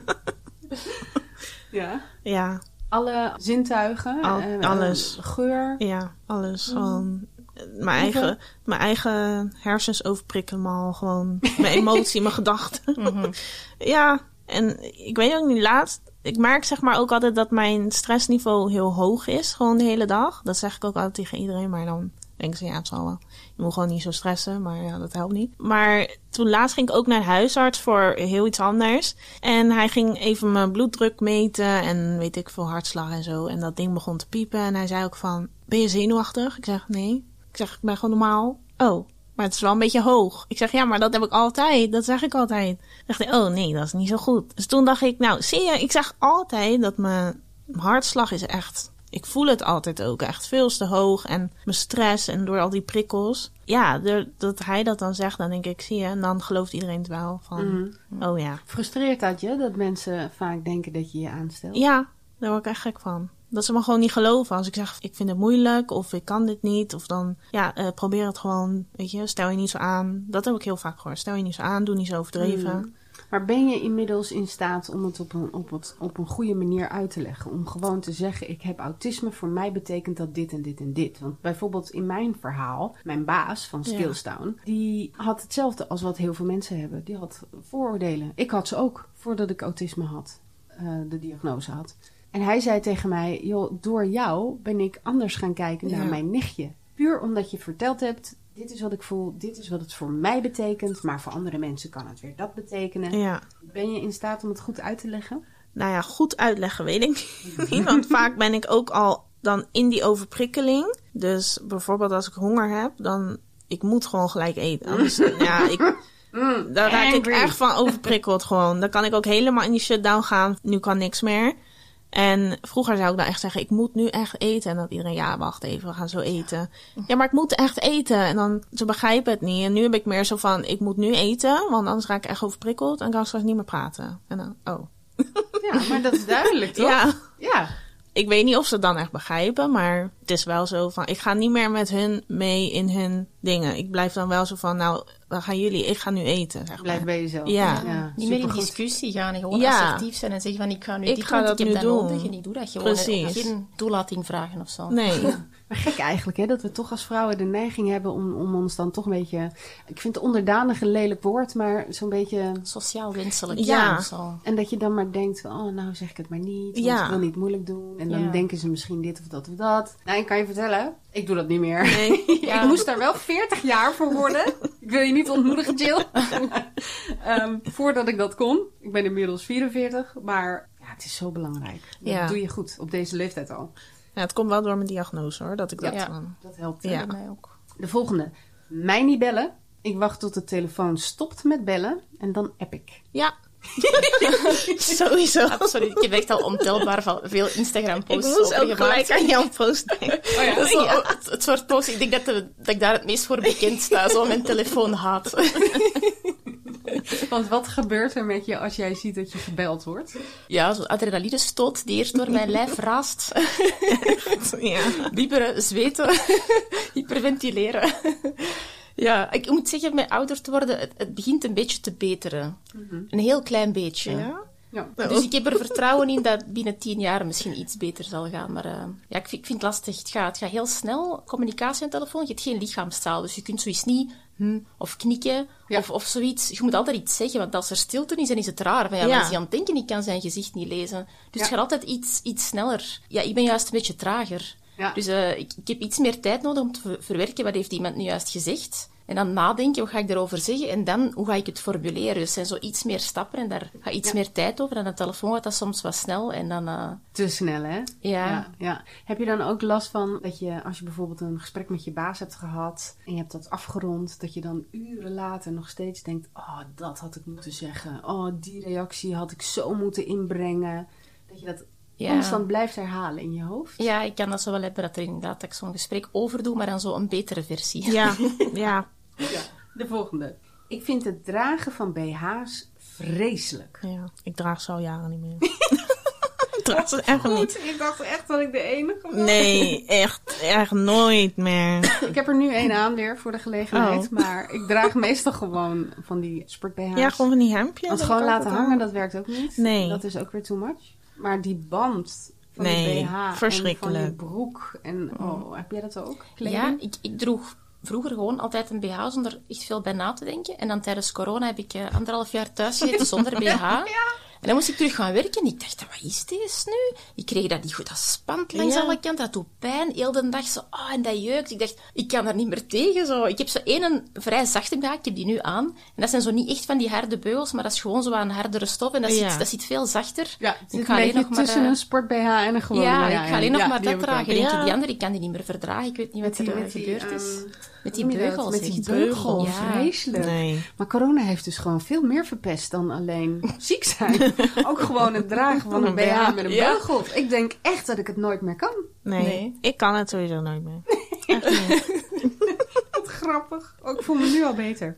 Ja. Ja. Alle zintuigen, Al- eh, alles. eh, geur. Ja, alles. Gewoon eh, mijn eigen, mijn eigen hersens overprikken me al gewoon. Mijn emotie, mijn gedachten. Ja, en ik weet ook niet, laatst... Ik merk zeg maar ook altijd dat mijn stressniveau heel hoog is. Gewoon de hele dag. Dat zeg ik ook altijd tegen iedereen. Maar dan denken ze, ja, het zal wel. Moet gewoon niet zo stressen. Maar ja, dat helpt niet. Maar toen laatst ging ik ook naar de huisarts voor heel iets anders. En hij ging even mijn bloeddruk meten. En weet ik veel, hartslag en zo. En dat ding begon te piepen. En hij zei ook van, ben je zenuwachtig? Ik zeg, nee. Ik zeg, ik ben gewoon normaal. Oh, maar het is wel een beetje hoog. Ik zeg, ja, maar dat heb ik altijd. Dat zeg ik altijd. Zegt hij, oh nee, dat is niet zo goed. Dus toen dacht ik, nou, zie je, ik zeg altijd dat mijn hartslag is echt... Ik voel het altijd ook echt veel te hoog. En mijn stress en door al die prikkels. Ja, dat hij dat dan zegt, dan denk ik, zie je. En dan gelooft iedereen het wel. Van, oh ja. Frustreert dat je, dat mensen vaak denken dat je je aanstelt? Ja, daar word ik echt gek van. Dat ze me gewoon niet geloven. Als ik zeg, ik vind het moeilijk of ik kan dit niet. Of dan, ja, eh, probeer het gewoon, weet je, stel je niet zo aan. Dat heb ik heel vaak gehoord. Stel je niet zo aan, doe niet zo overdreven. Maar ben je inmiddels in staat om het op een, op, het op een goede manier uit te leggen? Om gewoon te zeggen, ik heb autisme, voor mij betekent dat dit en dit en dit. Want bijvoorbeeld in mijn verhaal, mijn baas van Ja. Skillstown, die had hetzelfde als wat heel veel mensen hebben. Die had vooroordelen. Ik had ze ook, voordat ik autisme had, eh, de diagnose had. En hij zei tegen mij, joh, door jou ben ik anders gaan kijken naar Ja. mijn nichtje. Puur omdat je verteld hebt, dit is wat ik voel, dit is wat het voor mij betekent. Maar voor andere mensen kan het weer dat betekenen. Ja. Ben je in staat om het goed uit te leggen? Nou ja, goed uitleggen weet ik niet. Want vaak ben ik ook al dan in die overprikkeling. Dus bijvoorbeeld als ik honger heb, dan... Ik moet gewoon gelijk eten. Anders, ja, ik, daar raak ik echt van overprikkeld gewoon. Dan kan ik ook helemaal in die shutdown gaan. Nu kan niks meer. En vroeger zou ik dan echt zeggen, ik moet nu echt eten. En dat iedereen, ja, wacht even, we gaan zo eten. Ja, maar ik moet echt eten. En dan, ze begrijpen het niet. En nu heb ik meer zo van, ik moet nu eten, want anders raak ik echt overprikkeld. En kan ik straks niet meer praten. En dan, oh. Ja, maar dat is duidelijk, toch? Ja, Ja. Ik weet niet of ze het dan echt begrijpen, maar het is wel zo van, ik ga niet meer met hun mee in hun dingen. Ik blijf dan wel zo van, nou, dan gaan jullie, ik ga nu eten, zeg Blijf maar. bij jezelf. Ja. niet meer in discussie gaan en gewoon Ja. assertief zijn en zeggen van ik ga nu Ik dit ga doen, dat ik heb nu dat doen. nodig en ik doe dat gewoon. Precies. En Geen toelating vragen of zo. Nee, Maar gek eigenlijk, hè, dat we toch als vrouwen de neiging hebben om, om ons dan toch een beetje... Ik vind onderdanig een lelijk woord, maar zo'n beetje... Sociaal wenselijk. Ja. zo. En dat je dan maar denkt, oh, nou zeg ik het maar niet. Want Ja. ik wil niet moeilijk doen. En dan Ja. denken ze misschien dit of dat of dat. Nou, ik kan je vertellen, ik doe dat niet meer. nee. Ja. Ik moest daar wel 40 jaar voor worden. ik wil je niet ontmoedigen, Jill. Ehm, voordat ik dat kon. Ik ben inmiddels 44. Maar ja, het is zo belangrijk. Dat Ja. doe je goed op deze leeftijd al. Ja, het komt wel door mijn diagnose hoor, dat ik dat Ja. dan... Dat helpt. Ja. Mij ook. De volgende. Mij niet bellen. Ik wacht tot de telefoon stopt met bellen. En dan app ik. Ja. Sowieso. Absoluut. Ik heb echt al ontelbaar van veel Instagram Ik posts moest ook gelijk aan jouw post denken. Zo het, het soort post, ik denk dat, de- dat ik daar het meest voor bekend sta. Zo mijn telefoon haat. Want wat gebeurt er met je als jij ziet dat je gebeld wordt? Ja, zo'n adrenaline stoot die eerst door mijn lijf raast. Ja. Zweten, hyperventileren. Ja, ik moet zeggen, met ouder te worden, het, het begint een beetje te beteren. Een heel klein beetje. Ja? Ja. Dus ik heb er vertrouwen in dat binnen tien jaar misschien iets beter zal gaan. Maar eh, ja, ik vind, ik vind het lastig. Het gaat, het gaat heel snel. Communicatie aan de telefoon, je hebt geen lichaamstaal. Dus je kunt zoiets niet hm, of knikken Ja. of, of zoiets. Je moet altijd iets zeggen, want als er stilte is, dan is het raar. Van, ja, Ja. is hij aan het denken? Ik kan zijn gezicht niet lezen. Dus het gaat altijd iets, iets sneller. Ja, ik ben juist een beetje trager. Ja. Dus eh, ik, ik heb iets meer tijd nodig om te ver- verwerken wat heeft iemand nu juist gezegd. En dan nadenken, wat ga ik erover zeggen? En dan, hoe ga ik het formuleren? Dus er zijn zo iets meer stappen en daar gaat iets meer tijd over. En de telefoon gaat dat soms wat snel. En dan, uh, Te snel, hè? Ja. ja. ja. Heb je dan ook last van dat je, als je bijvoorbeeld een gesprek met je baas hebt gehad en je hebt dat afgerond, dat je dan uren later nog steeds denkt: Oh, dat had ik moeten zeggen. Oh, die reactie had ik zo moeten inbrengen. Dat je dat Ja. constant blijft herhalen in je hoofd. ja, ik kan dat zo wel hebben, dat er inderdaad dat ik zo'n gesprek overdoe, maar dan zo een betere versie. Ja, ja, Ja. De volgende. Ik vind het dragen van BH's vreselijk. ja. Ik draag ze al jaren niet meer. ik draag ze echt niet. Ik dacht echt dat ik de enige was. Nee, echt, echt nooit meer. Ik heb er nu één aan weer voor de gelegenheid. Oh. Maar ik draag meestal gewoon van die sport BH's. Ja, gewoon van die hemdjes. Want gewoon laten hangen, aan. dat werkt ook niet. Nee. Dat is ook weer too much. Maar die band van Nee, die BH en van verschrikkelijk. die broek. En, oh, heb jij dat ook? Kleding? Ja, ik, ik droeg vroeger gewoon altijd een BH zonder echt veel bij na te denken. En dan tijdens corona heb ik eh, anderhalf jaar thuis gezeten zonder BH. En dan moest ik terug gaan werken en ik dacht, wat is deze nu? Ik kreeg dat niet goed, dat spant langs Ja. alle kanten, dat doet pijn. Heel de dag zo, ah, en dat jeukt. Ik dacht, ik kan daar niet meer tegen. Zo. Ik heb zo één vrij zachte BH, ik heb die nu aan. En dat zijn zo niet echt van die harde beugels, maar dat is gewoon zo aan hardere stof. En dat, Ja. zit, dat zit veel zachter. Ja, het ik ga een alleen nog maar... tussen eh, een sport BH en een gewone ja, ik ga alleen nog maar die dat dragen. Ja. die andere, ik kan die niet meer verdragen. Ik weet niet wat die- er die, gebeurd is. ehm, Met die beugels. Met die beugel. Ja. Vreselijk. Nee. Maar corona heeft dus gewoon veel meer verpest dan alleen ziek zijn. ook gewoon het dragen van een BH met een Ja. beugel. Ik denk echt dat ik het nooit meer kan. Nee, Nee. ik kan het sowieso nooit meer. Echt niet. Wat grappig. Oh, ik voel me nu al beter.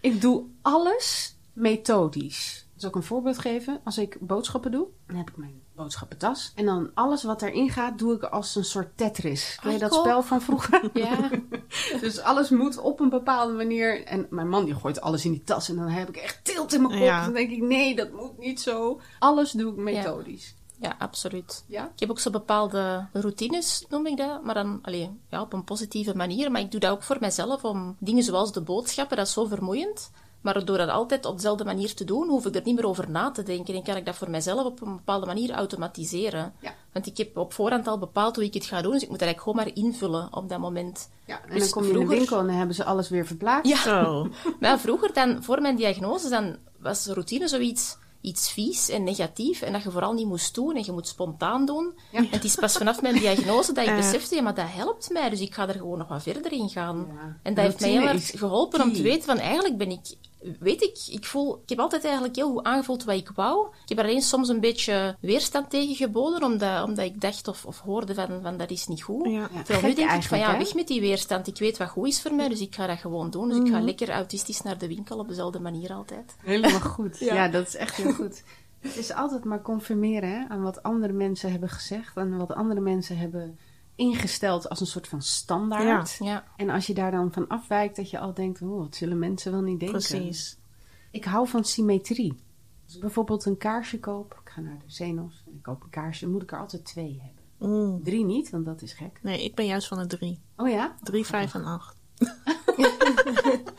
ik doe alles methodisch. Zal ik een voorbeeld geven? Als ik boodschappen doe, dan heb ik mijn boodschappentas. En dan alles wat erin gaat, doe ik als een soort Tetris. Ken je dat spel van vroeger? Ja. dus alles moet op een bepaalde manier. En mijn man die gooit alles in die tas. En dan heb ik echt tilt in mijn kop. Ja. Dan denk ik, nee, dat moet niet zo. Alles doe ik methodisch. ja, absoluut. Ja? Ik heb ook zo bepaalde routines, noem ik dat. Maar dan allee, ja, op een positieve manier. Maar ik doe dat ook voor mezelf om dingen zoals de boodschappen, dat is zo vermoeiend. Maar door dat altijd op dezelfde manier te doen, hoef ik er niet meer over na te denken. En kan ik dat voor mezelf op een bepaalde manier automatiseren. Ja. Want ik heb op voorhand al bepaald hoe ik het ga doen. Dus ik moet dat eigenlijk gewoon maar invullen op dat moment. Ja, en Dus dan kom je in vroeger- de winkel en dan hebben ze alles weer verplaatst. Ja, Zo. Maar vroeger dan, voor mijn diagnose, dan was routine zoiets iets vies en negatief en dat je vooral niet moest doen en je moet spontaan doen. Ja. En het is pas vanaf mijn diagnose dat ik Eh. besefte, ja, maar dat helpt mij, dus ik ga er gewoon nog wat verder in gaan. Ja. En dat heeft mij heel erg geholpen om te weten van, eigenlijk ben ik, weet ik, ik voel, ik heb altijd eigenlijk heel goed aangevoeld wat ik wou. Ik heb er alleen soms een beetje weerstand tegen geboden, omdat, omdat ik dacht of, of hoorde van, van dat is niet goed. Ja. Ja, Terwijl nu denk ik van ja, weg met die weerstand. Ik weet wat goed is voor mij, dus ik ga dat gewoon doen. Dus ik ga lekker autistisch naar de winkel op dezelfde manier altijd. Helemaal goed. ja. Ja. dat is echt heel goed. Het is altijd maar confirmeren hè, aan wat andere mensen hebben gezegd en wat andere mensen hebben ingesteld als een soort van standaard. Ja. En als je daar dan van afwijkt, dat je al denkt, oh, wat zullen mensen wel niet denken? Precies. Ik hou van symmetrie. Als ik bijvoorbeeld een kaarsje koop, ik ga naar de Zenos en ik koop een kaarsje, dan moet ik er altijd twee hebben. Mm. Drie niet, want dat is gek. Nee, ik ben juist van de drie. Oh ja? Drie, vijf en acht.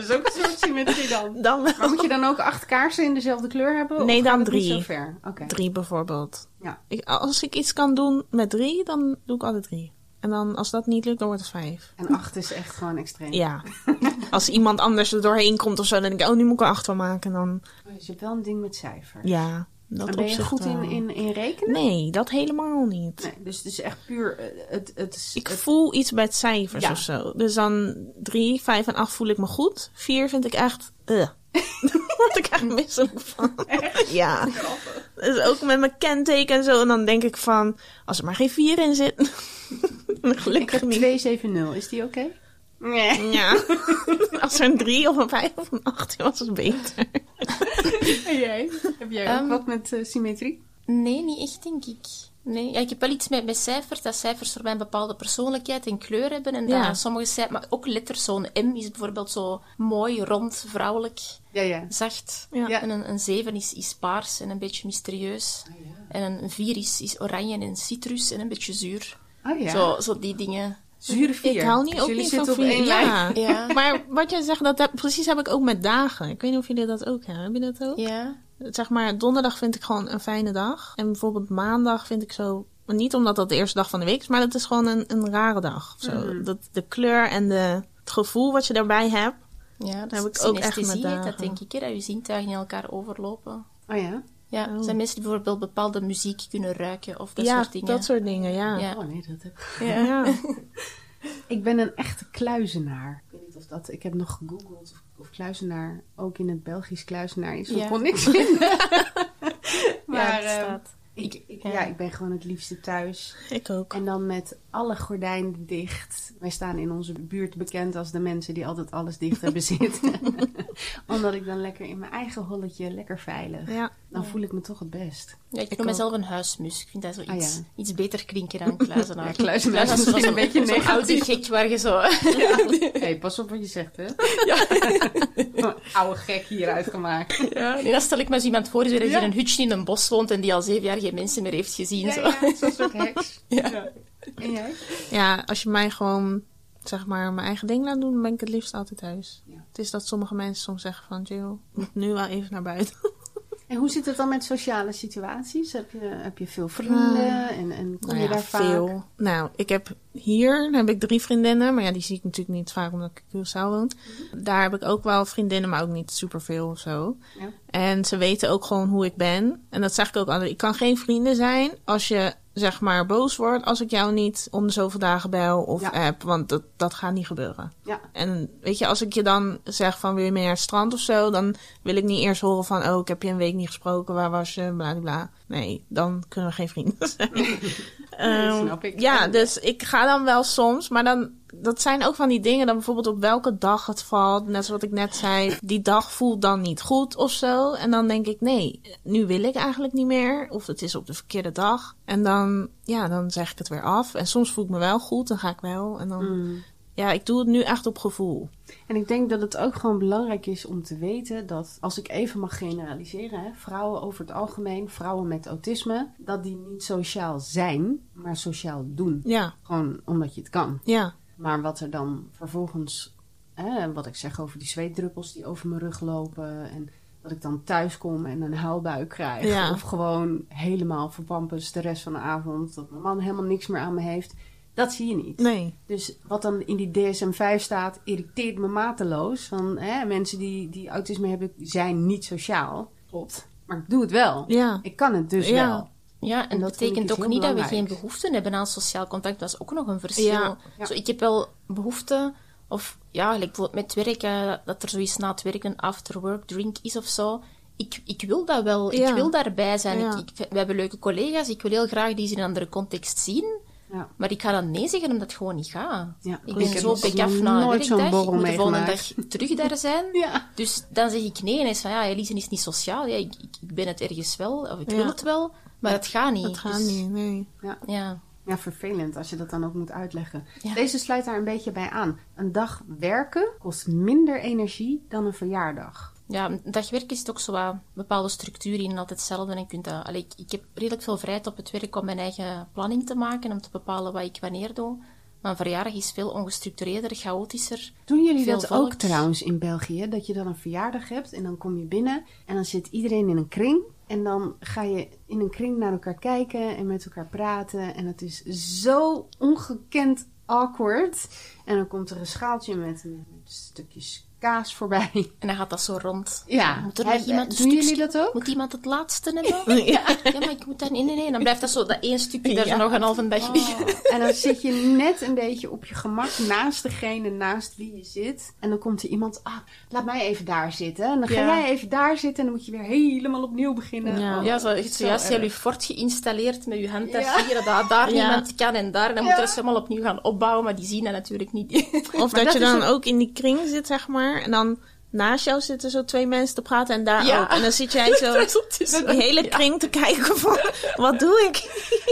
Dat is ook een soort symmetrie dan. Dan wel. Maar moet je dan ook acht kaarsen in dezelfde kleur hebben? Nee, of dan het niet drie. zo ver? Oké. Drie bijvoorbeeld. Ja. Ik, als ik iets kan doen met drie, dan doe ik altijd drie. En dan, als dat niet lukt, dan wordt het vijf. En acht is echt gewoon extreem. Ja. als iemand anders er doorheen komt of zo, dan denk ik, oh, nu moet ik er acht van maken. Dan, Oh, Dus je hebt wel een ding met cijfers. ja. Dat en ben je goed in, in, in rekenen? Nee, dat helemaal niet. Nee, dus het is echt puur eh, het... het, Ik het- voel iets bij het cijfers Ja. of zo. Dus dan drie, vijf en acht voel ik me goed. Vier vind ik echt... Uh. Daar word ik echt misselijk van. Ja. Dus ook met mijn kenteken en zo. En dan denk ik van... Als er maar geen vier in zit. ik Gelukkig niet. 270. Is die oké? Nee. Ja. Als er een drie of een vijf of een acht was, het beter. En jij? Heb jij ook Ehm, wat met eh, symmetrie? Nee, niet echt, denk ik. Nee, ja, ik heb wel iets met, met cijfers, dat cijfers voor mij een bepaalde persoonlijkheid en kleur hebben. En Ja. dat sommige cijfers, maar ook letters, zo'n M is bijvoorbeeld zo mooi, rond, vrouwelijk, Ja, ja. zacht. Ja. Ja. En een, een 7 is, is paars en een beetje mysterieus. En een, een 4 is, is oranje en citrus en een beetje zuur. Oh ja. Zo, zo die dingen. Zure vier. Ik hou niet Dus ook jullie niet van zitten op één vier. lijn. Ja. Ja. Maar wat jij zegt, dat heb, precies heb ik ook met dagen. Ik weet niet of jullie dat ook hebben. Heb je dat ook? Ja. Zeg maar, donderdag vind ik gewoon een fijne dag. En bijvoorbeeld maandag vind ik zo... Niet omdat dat de eerste dag van de week is, maar dat is gewoon een, een rare dag. Zo. Mhm. Dat, de kleur en de... het gevoel wat je daarbij hebt. Ja, dat heb ik ook echt met heet dat dagen. denk ik, hè, dat je zintuigen in elkaar overlopen. Oh ja? Ja, er Oh. zijn mensen die bijvoorbeeld bepaalde muziek kunnen ruiken of dat ja, soort dingen. dat soort dingen, ja. Ja. Oh nee, dat heb Ja. Ja. Ik ben een echte kluizenaar. Ik weet niet of dat... Ik heb nog gegoogeld of, of kluizenaar ook in het Belgisch kluizenaar is. Ik Ja. kon niks vinden. Maar, ja, ehm, ik, ik- ja. ja, ik ben gewoon het liefste thuis. Ik ook. En dan met alle gordijnen dicht. Wij staan in onze buurt bekend als de mensen die altijd alles dicht hebben zitten. Omdat ik dan lekker in mijn eigen holletje, lekker veilig. Ja. Dan voel ik me toch het best. Ja, ik Ik noem ook. mezelf een huismus. Ik vind dat zo Ah, iets, ja. iets beter klinken dan kluizenaar. Ja, kluizenaar is een beetje zo'n oude gek waar je zo... Hé, hey, pas op wat je zegt, hè? Een oude gek hieruit gemaakt. Ja, nee, dan stel ik me zo iemand voor die Ja. in een hutje in een bos woont en die al zeven jaar geen mensen meer heeft gezien. Ja, zo. ja, zo'n soort heks. Ja. En jij? Ja, als je mij gewoon, zeg maar, mijn eigen ding laat doen, dan ben ik het liefst altijd thuis. Ja. Het is dat sommige mensen soms zeggen van, Jill, je moet nu wel even naar buiten. En hoe zit het dan met sociale situaties? Heb je, heb je veel vrienden en, en kom Nou je ja, daar vaak? veel. Nou, ik heb hier heb ik drie vriendinnen, maar ja, die zie ik natuurlijk niet vaak omdat ik in Curaçao woon. Daar heb ik ook wel vriendinnen, maar ook niet superveel of zo. Ja. En ze weten ook gewoon hoe ik ben. En dat zeg ik ook altijd. Ik kan geen vrienden zijn als je zeg maar boos wordt als ik jou niet om de zoveel dagen bel of Ja. app, want dat, dat gaat niet gebeuren. Ja. En weet je, als ik je dan zeg van wil je mee naar het strand of zo, dan wil ik niet eerst horen van oh, ik heb je een week niet gesproken, waar was je, bla bla, bla. Nee, dan kunnen we geen vrienden zijn. Ehm, snap ik. Ja, En- dus ik ga dan wel soms, maar dan, dat zijn ook van die dingen, dan bijvoorbeeld op welke dag het valt, net zoals wat ik net zei, die dag voelt dan niet goed of zo. En dan denk ik, nee, nu wil ik eigenlijk niet meer, of het is op de verkeerde dag. En dan, ja, dan zeg ik het weer af. En soms voel ik me wel goed, dan ga ik wel. En dan, Mm. Ja, ik doe het nu echt op gevoel. En ik denk dat het ook gewoon belangrijk is om te weten dat, als ik even mag generaliseren, hè, vrouwen over het algemeen, vrouwen met autisme, dat die niet sociaal zijn, maar sociaal doen. Ja, Gewoon omdat je het kan. ja, Maar wat er dan vervolgens, hè, wat ik zeg over die zweetdruppels die over mijn rug lopen en dat ik dan thuis kom en een huilbuik krijg. Ja. Of gewoon helemaal verpampers de rest van de avond, dat mijn man helemaal niks meer aan me heeft. Dat zie je niet. nee. Dus wat dan in die DSM-5 staat, irriteert me mateloos. Van hè, mensen die, die autisme hebben, zijn niet sociaal. Klopt. Maar ik doe het wel. Ja, Ik kan het dus Ja. wel. Ja, en En dat betekent dus ook niet dat we geen behoefte hebben aan sociaal contact. Dat is ook nog een verschil. Ja, ja. Zo, ik heb wel behoefte, of ja, like bijvoorbeeld met werk, eh, dat er zoiets na het werk een after-work drink is of zo. Ik, ik wil dat wel. Ja. Ik wil daarbij zijn. Ja. Ik, ik, we hebben leuke collega's. Ik wil heel graag die ze in een andere context zien. Ja. Maar ik ga dan nee zeggen omdat het gewoon niet gaat. Ja, Ik ben zo nog bek af na een werkdag. Ik moet de volgende dag terug daar zijn. Ja. Dus dan zeg ik nee. En hij is van, ja, Elise is niet sociaal. Ja, ik, ik, ben het ergens wel. Of ik wil het wel. Maar het gaat niet. dat gaat Dus, niet, nee. Ja. Ja, vervelend als je dat dan ook moet uitleggen. Deze sluit daar een beetje bij aan. Een dag werken kost minder energie dan een verjaardag. Ja, dagwerk is ook zo bepaalde structuur in, altijd hetzelfde. En kunt dat, allee, ik, ik heb redelijk veel vrijheid op het werk om mijn eigen planning te maken, om te bepalen wat ik wanneer doe. Maar een verjaardag is veel ongestructureerder, chaotischer. Doen jullie dat volk. ook trouwens in België? Dat je dan een verjaardag hebt en dan kom je binnen en dan zit iedereen in een kring. En dan ga je in een kring naar elkaar kijken en met elkaar praten. En het is zo ongekend awkward. En dan komt er een schaaltje met, met stukjes kaas voorbij. En dan gaat dat zo rond. Ja, Moet er nog iemand doen jullie dat ook? Moet iemand het laatste hebben? Ja. Ja, maar ik moet dat... Nee, nee, nee. Dan blijft dat zo, dat één stukje daar zo Ja. nog een halve dag liggen. En dan zit je net een beetje op je gemak naast degene naast wie je zit. En dan komt er iemand, ah, laat mij even daar zitten. En dan ga Ja. jij even daar zitten en dan moet je weer helemaal opnieuw beginnen. Ja. Oh, Ja, zo, je hebt zo zojuist jullie fort geïnstalleerd met je handtas Ja. hier, dat daar Ja. niemand kan en daar. En dan Ja. moet je dat helemaal opnieuw gaan opbouwen, maar die zien dat natuurlijk niet. Of dat, je is dan ook in die kring zit, zeg maar. En dan naast jou zitten zo twee mensen te praten en daar Ja. ook. En dan zit jij zo die hele kring te kijken van, wat doe ik?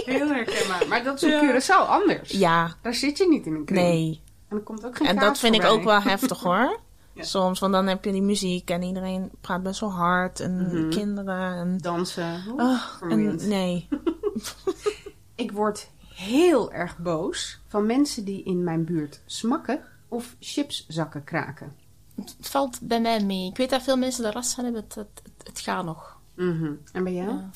Heel herkenbaar. Maar dat is op Ja. Curaçao anders. Ja, Daar zit je niet in een kring. nee. En er komt ook geen En dat vind ik ook wel heftig hoor. Ja. Soms, want dan heb je die muziek en iedereen praat best wel hard. En Mhm. kinderen en... Dansen. Oh, en nee. Ik word heel erg boos van mensen die in mijn buurt smakken of chipszakken kraken. Het valt bij mij mee. Ik weet dat veel mensen er last van hebben. Het, het, het, het gaat nog. Mhm. En bij jou? Ja.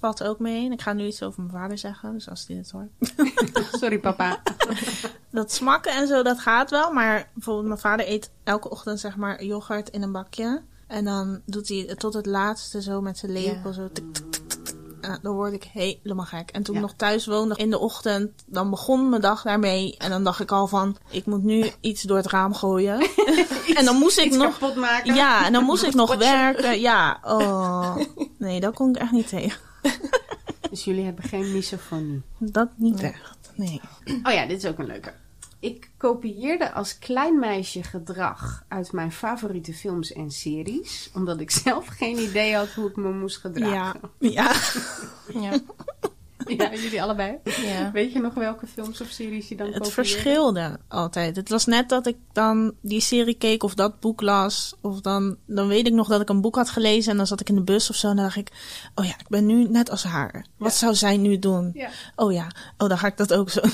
valt ook mee. En ik ga nu iets over mijn vader zeggen, dus als hij dit hoort. Sorry papa. Dat smakken en zo, dat gaat wel. Maar bijvoorbeeld mijn vader eet elke ochtend zeg maar yoghurt in een bakje. En dan doet hij het tot het laatste zo met zijn lepel. Zo tik, tik, tik, tik, tik. En dan word ik helemaal gek. En toen Ja. ik nog thuis woonde in de ochtend, dan begon mijn dag daarmee. En dan dacht ik al van, ik moet nu iets door het raam gooien. en dan moest ik nog... maken. Ja, en dan moest ik nog werken. Ja, oh. Nee, dat kon ik echt niet tegen. Dus jullie hebben geen misofonie. Dat niet echt. Nee. Oh ja, dit is ook een leuke. Ik kopieerde als klein meisje gedrag uit mijn favoriete films en series. Omdat ik zelf geen idee had hoe ik me moest gedragen. Ja. Ja. Ja, jullie allebei. ja. Weet je nog welke films of series je dan Het kopieerde? verschilde altijd. Het was net dat ik dan die serie keek of dat boek las. Of dan, dan weet ik nog dat ik een boek had gelezen en dan zat ik in de bus of zo. En dan dacht ik, oh ja, ik ben nu net als haar. Wat Ja. zou zij nu doen? Ja. Oh ja, oh dan ga ik dat ook zo.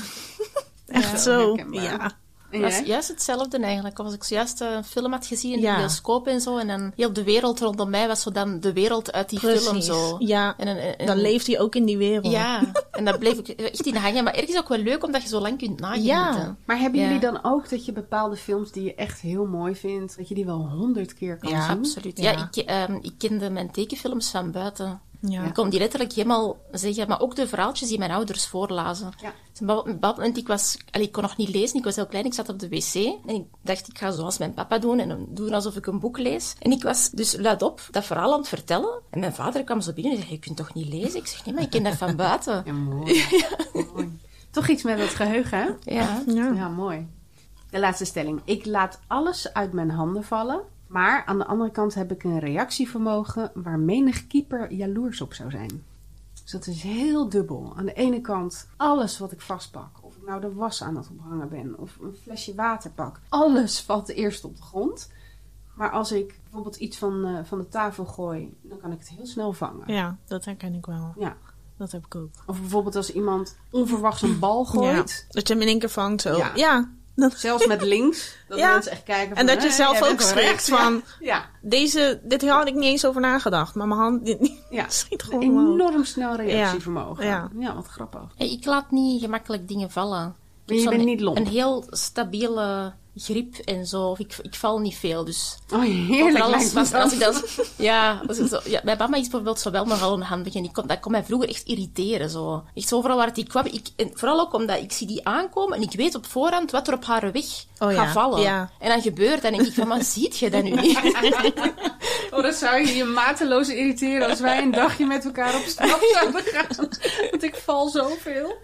Echt Ja. zo. Ja. En Dat is jij? juist hetzelfde eigenlijk. Of als ik zojuist eh, een film had gezien in Ja. de bioscoop en zo. En dan heel de wereld rondom mij was zo dan de wereld uit die film zo. Ja, En, en, en- dan leeft hij ook in die wereld. Ja, en dat bleef ik echt in hangen. Maar ergens ook wel leuk, omdat je zo lang kunt nagenieten. Ja. Maar hebben Ja. jullie dan ook dat je bepaalde films die je echt heel mooi vindt, dat je die wel honderd keer kan Ja, zien? Absoluut. Ja. Ja, ik, ehm, ik kende mijn tekenfilms van buiten. Ja. Ik kon die letterlijk helemaal zeggen, maar ook de verhaaltjes die mijn ouders voorlazen. Ja. Dus ik, was, allee, ik kon nog niet lezen, ik was heel klein, ik zat op de wc. En ik dacht, ik ga zoals mijn papa doen en dan doen alsof ik een boek lees. En ik was dus luidop dat verhaal aan het vertellen. En mijn vader kwam zo binnen en zei, je kunt toch niet lezen? Ik zeg, nee, maar ik ken dat van buiten. Ja, mooi. mooi. Toch iets met het geheugen, hè? Ja. Ja. Ja, mooi. De laatste stelling. Ik laat alles uit mijn handen vallen. Maar aan de andere kant heb ik een reactievermogen waar menig keeper jaloers op zou zijn. Dus dat is heel dubbel. Aan de ene kant alles wat ik vastpak. Of ik nou de was aan het ophangen ben. Of een flesje water pak. Alles valt eerst op de grond. Maar als ik bijvoorbeeld iets van, eh, van de tafel gooi, dan kan ik het heel snel vangen. ja, dat herken ik wel. Ja. Dat heb ik ook. Of bijvoorbeeld als iemand onverwachts een bal gooit. Ja. Dat je hem in één keer vangt zo. Ja. Ja. Dat- Zelfs met links. Dat Ja. mensen echt kijken van... En dat je "Hé, zelf ook schrikt correct." van... Ja, Deze, dit had ik niet eens over nagedacht. Maar mijn hand ja. schiet Een gewoon omhoog. enorm snel reactievermogen. Ja. Ja. wat grappig. Hey, ik laat niet gemakkelijk dingen vallen. Je bent niet lomp. Een heel stabiele grip en zo. Of Ik, ik val niet veel, dus... Oh, heerlijk lijkt als, ik dat... Ja, als ik zo, ja, mijn mama is bijvoorbeeld zo wel nogal onhandig. En die kon, dat kon mij vroeger echt irriteren. Zo. Echt overal waar die kwam. Ik, en vooral ook omdat ik zie die aankomen en ik weet op voorhand wat er op haar weg Oh gaat vallen. ja. En dan gebeurt dat en denk ik van, maar ziet je dat nu niet? Oh, dan zou je je mateloos irriteren als wij een dagje met elkaar op stap zouden gaan. Want ik val zoveel.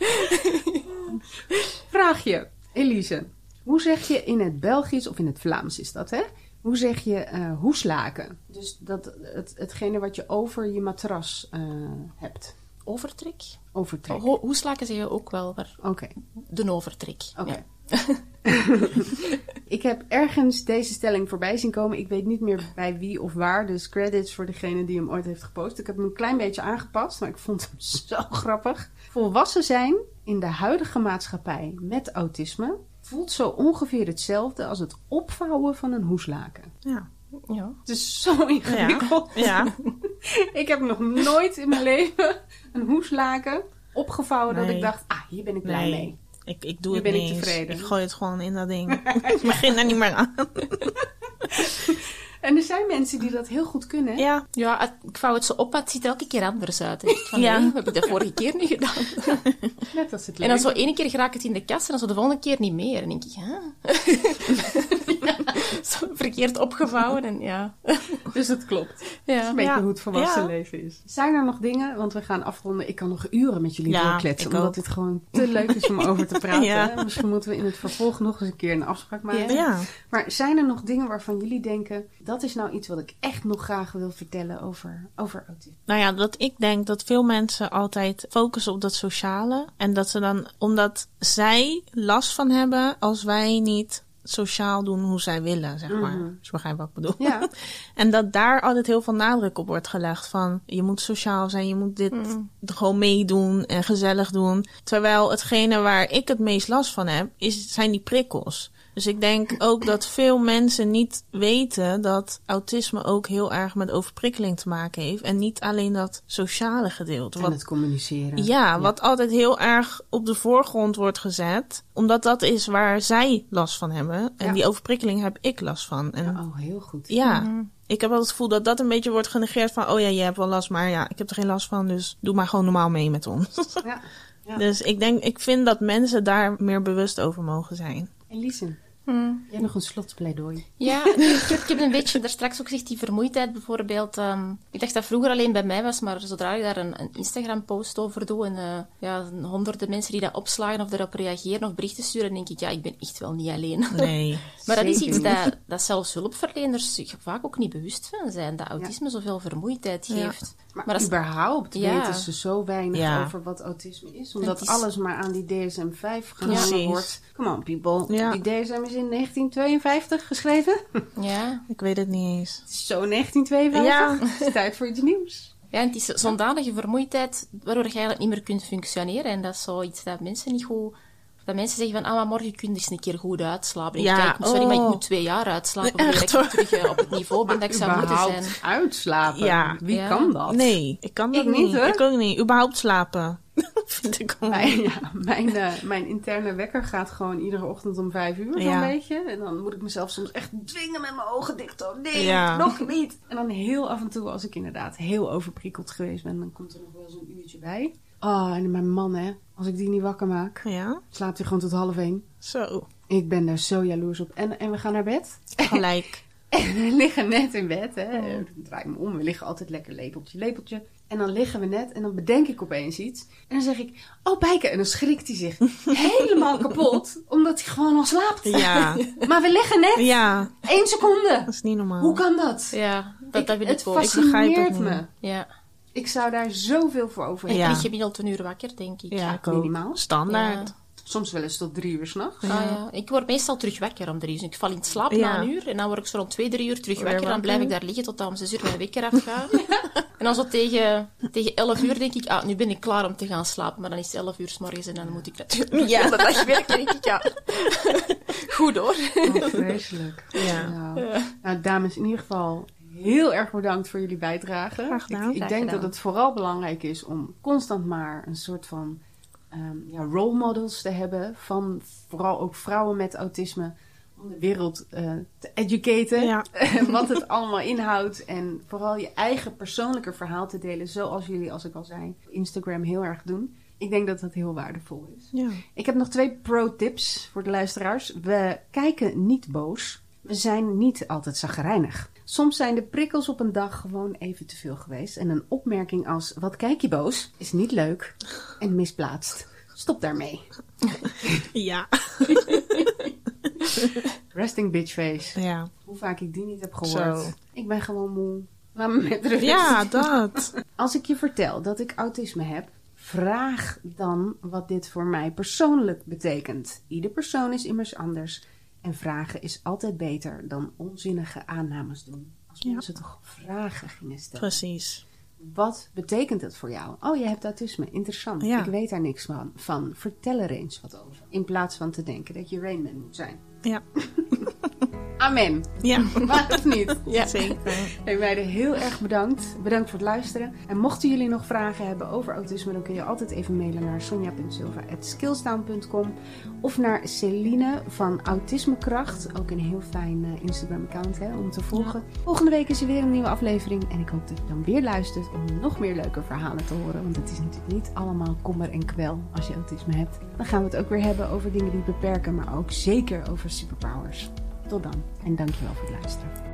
Vraagje, Elise. Hoe zeg je in het Belgisch, of in het Vlaams is dat, hè? Hoe zeg je eh, hoeslaken? Dus dat, het, hetgene wat je over je matras eh, hebt. Overtrek? Overtrek. Ho hoeslaken zeg je ook wel, maar Oké. de overtrek. Oké. Ja. ik heb ergens deze stelling voorbij zien komen. Ik weet niet meer bij wie of waar. Dus credits voor degene die hem ooit heeft gepost. Ik heb hem een klein beetje aangepast, maar ik vond hem zo grappig. Volwassen zijn in de huidige maatschappij met autisme voelt zo ongeveer hetzelfde als het opvouwen van een hoeslaken. Ja. Ja. Het is zo ingewikkeld. Ja. Ik heb nog nooit in mijn leven een hoeslaken opgevouwen dat ik dacht, ah, hier ben ik blij Nee. mee. Ik, ik doe het ben ik niet tevreden. Ik gooi het gewoon in dat ding. ik begin er niet meer aan. En er zijn mensen die dat heel goed kunnen. Ja. Ja, ik vouw het zo op, maar het ziet er elke keer anders uit. Van, Ja. nee, heb ik dat vorige keer niet gedaan? Net als het En dan zo ene keer raak het in de kast en dan zo de volgende keer niet meer. En dan denk ik, hè? verkeerd opgevouwen en ja. Dus het klopt. Dat is ja. een beetje hoe het volwassen leven is. Zijn er nog dingen, want we gaan afronden. Ik kan nog uren met jullie doorkletsen, omdat ook. dit gewoon te leuk is om over te praten. Misschien moeten we in het vervolg nog eens een keer een afspraak maken. Ja. Maar zijn er nog dingen waarvan jullie denken, dat is nou iets wat ik echt nog graag wil vertellen over, over autisme? Nou ja, dat ik denk dat veel mensen altijd focussen op dat sociale. En dat ze dan, omdat zij last van hebben als wij niet sociaal doen hoe zij willen, zeg maar. Mhm. Als je begrijpt wat ik bedoel. Ja, En dat daar altijd heel veel nadruk op wordt gelegd van je moet sociaal zijn, je moet dit gewoon meedoen en gezellig doen. Terwijl hetgene waar ik het meest last van heb, is, zijn die prikkels. Dus ik denk ook dat veel mensen niet weten dat autisme ook heel erg met overprikkeling te maken heeft. En niet alleen dat sociale gedeelte. En Wat, het communiceren. ja, wat altijd heel erg op de voorgrond wordt gezet. Omdat dat is waar zij last van hebben. En Ja. die overprikkeling heb ik last van. En Ja, oh, heel goed. ja, ik heb wel het gevoel dat dat een beetje wordt genegeerd van... oh ja, je hebt wel last, maar ja, ik heb er geen last van... dus doe maar gewoon normaal mee met ons. Ja. Ja. Dus ik denk, ik vind dat mensen daar meer bewust over mogen zijn. Elise, Hmm. jij nog een slotpleidooi? Ja, ik heb een beetje daar straks ook gezegd, die vermoeidheid bijvoorbeeld. ehm, ik dacht dat vroeger alleen bij mij was, maar zodra ik daar een, een Instagram-post over doe en eh, ja, honderden mensen die dat opslagen of erop reageren of berichten sturen, denk ik, ja, ik ben echt wel niet alleen. Nee. Maar dat is iets dat, dat zelfs hulpverleners zich vaak ook niet bewust van zijn, dat autisme zoveel vermoeidheid Ja. geeft. Maar, Maar als- überhaupt Ja. weten ze zo weinig Ja. over wat autisme is. Omdat is- alles maar aan die DSM-5 gehangen Precies. wordt. Come on, people. Ja. Die DSM is in 1952 geschreven. Ja. Ik weet het niet eens. Zo 1952. Het is tijd voor iets nieuws. Ja, en het is zodanig vermoeidheid waardoor je eigenlijk niet meer kunt functioneren. En dat is zoiets dat mensen niet goed... Dat mensen zeggen van, ah, maar morgen kun je eens een keer goed uitslapen. Ja, kijk, sorry, maar ik oh. moet twee jaar uitslapen Nee, voordat ik terug eh, op het niveau ben dat ik zou moeten zijn. uitslapen. Ja. Wie Ja. kan dat? Nee, ik kan dat Ik niet, hoor. Ik ook niet. Überhaupt slapen. Vind ik wel. Mijn, ja, mijn, eh, mijn interne wekker gaat gewoon iedere ochtend om vijf uur, zo'n Ja. beetje. En dan moet ik mezelf soms echt dwingen met mijn ogen dicht. Oh, nee, Ja. nog niet. En dan heel af en toe, als ik inderdaad heel overprikkeld geweest ben, dan komt er nog wel zo'n uurtje bij. Oh, en mijn man, hè. Als ik die niet wakker maak, Ja, slaapt hij gewoon tot half één. zo. Ik ben daar zo jaloers op. En, en we gaan naar bed. Gelijk. En we liggen net in bed, hè. Ik draai me om. We liggen altijd lekker lepeltje, lepeltje. En dan liggen we net en dan bedenk ik opeens iets. En dan zeg ik, oh Bijke. En dan schrikt hij zich helemaal kapot. Omdat hij gewoon al slaapt. Ja. Maar we liggen net Ja, één seconde. dat is niet normaal. Hoe kan dat? Ja, dat, Ik- het ik ook. Ik begrijp het fascineert niet. me. Ja. Ik zou daar zoveel voor over Ik Ja. lig gemiddeld een uur wakker, denk ik. Ja, ik minimaal. Standaard. Soms wel eens tot drie uur s'nachts. Ah, ja. Ik word meestal terug wakker om drie uur. Dus ik val in slaap Ja. na een uur en dan word ik zo rond twee, drie uur terug Weer wakker. Dan blijf ik wakker. daar liggen tot dan om zes uur mijn wekker afgaat. En dan zo tegen, tegen elf uur denk ik, ah, nu ben ik klaar om te gaan slapen. Maar dan is het elf uur s morgens en dan moet ik natuurlijk Ja. ja. de dag werken. denk ik, ja, goed hoor. Oh, vreselijk. Ja. Nou, nou, dames, in ieder geval heel erg bedankt voor jullie bijdrage. Graag gedaan. Ik, ik Graag denk gedaan. dat het vooral belangrijk is om constant maar een soort van ehm, ja, role models te hebben. Van vooral ook vrouwen met autisme. Om de wereld eh, te educaten. Ja. wat het allemaal inhoudt. En vooral je eigen persoonlijke verhaal te delen. Zoals jullie, als ik al zei, op Instagram heel erg doen. Ik denk dat dat heel waardevol is. Ja. Ik heb nog twee pro-tips voor de luisteraars. We kijken niet boos. We zijn niet altijd zagrijnig. Soms zijn de prikkels op een dag gewoon even te veel geweest. En een opmerking als: Wat kijk je boos? is niet leuk en misplaatst. Stop daarmee. Ja. Resting bitch face. Ja. Hoe vaak ik die niet heb gehoord. Zo. Ik ben gewoon moe. Laat me met rust. Ja, dat. Als ik je vertel dat ik autisme heb, vraag dan wat dit voor mij persoonlijk betekent. Ieder persoon is immers anders. En vragen is altijd beter dan onzinnige aannames doen. Als Ja. mensen toch vragen gingen stellen. Precies. Wat betekent het voor jou? Oh, je hebt autisme. Interessant. Ja. Ik weet daar niks van. van. Vertel er eens wat over. In plaats van te denken dat je Rainman moet zijn. Ja. Amen. Ja. Maar of niet? Ja. Zeker. Hey meiden, heel erg bedankt. Bedankt voor het luisteren. En mochten jullie nog vragen hebben over autisme, dan kun je altijd even mailen naar sonja.silva.skillstown.com of naar Celine van Autismekracht. Ook een heel fijn eh, Instagram-account hè, om te volgen. Volgende week is er weer een nieuwe aflevering. En ik hoop dat je dan weer luistert om nog meer leuke verhalen te horen. Want het is natuurlijk niet allemaal kommer en kwel als je autisme hebt. Dan gaan we het ook weer hebben over dingen die beperken, maar ook zeker over superpowers. Tot dan en dankjewel voor het luisteren.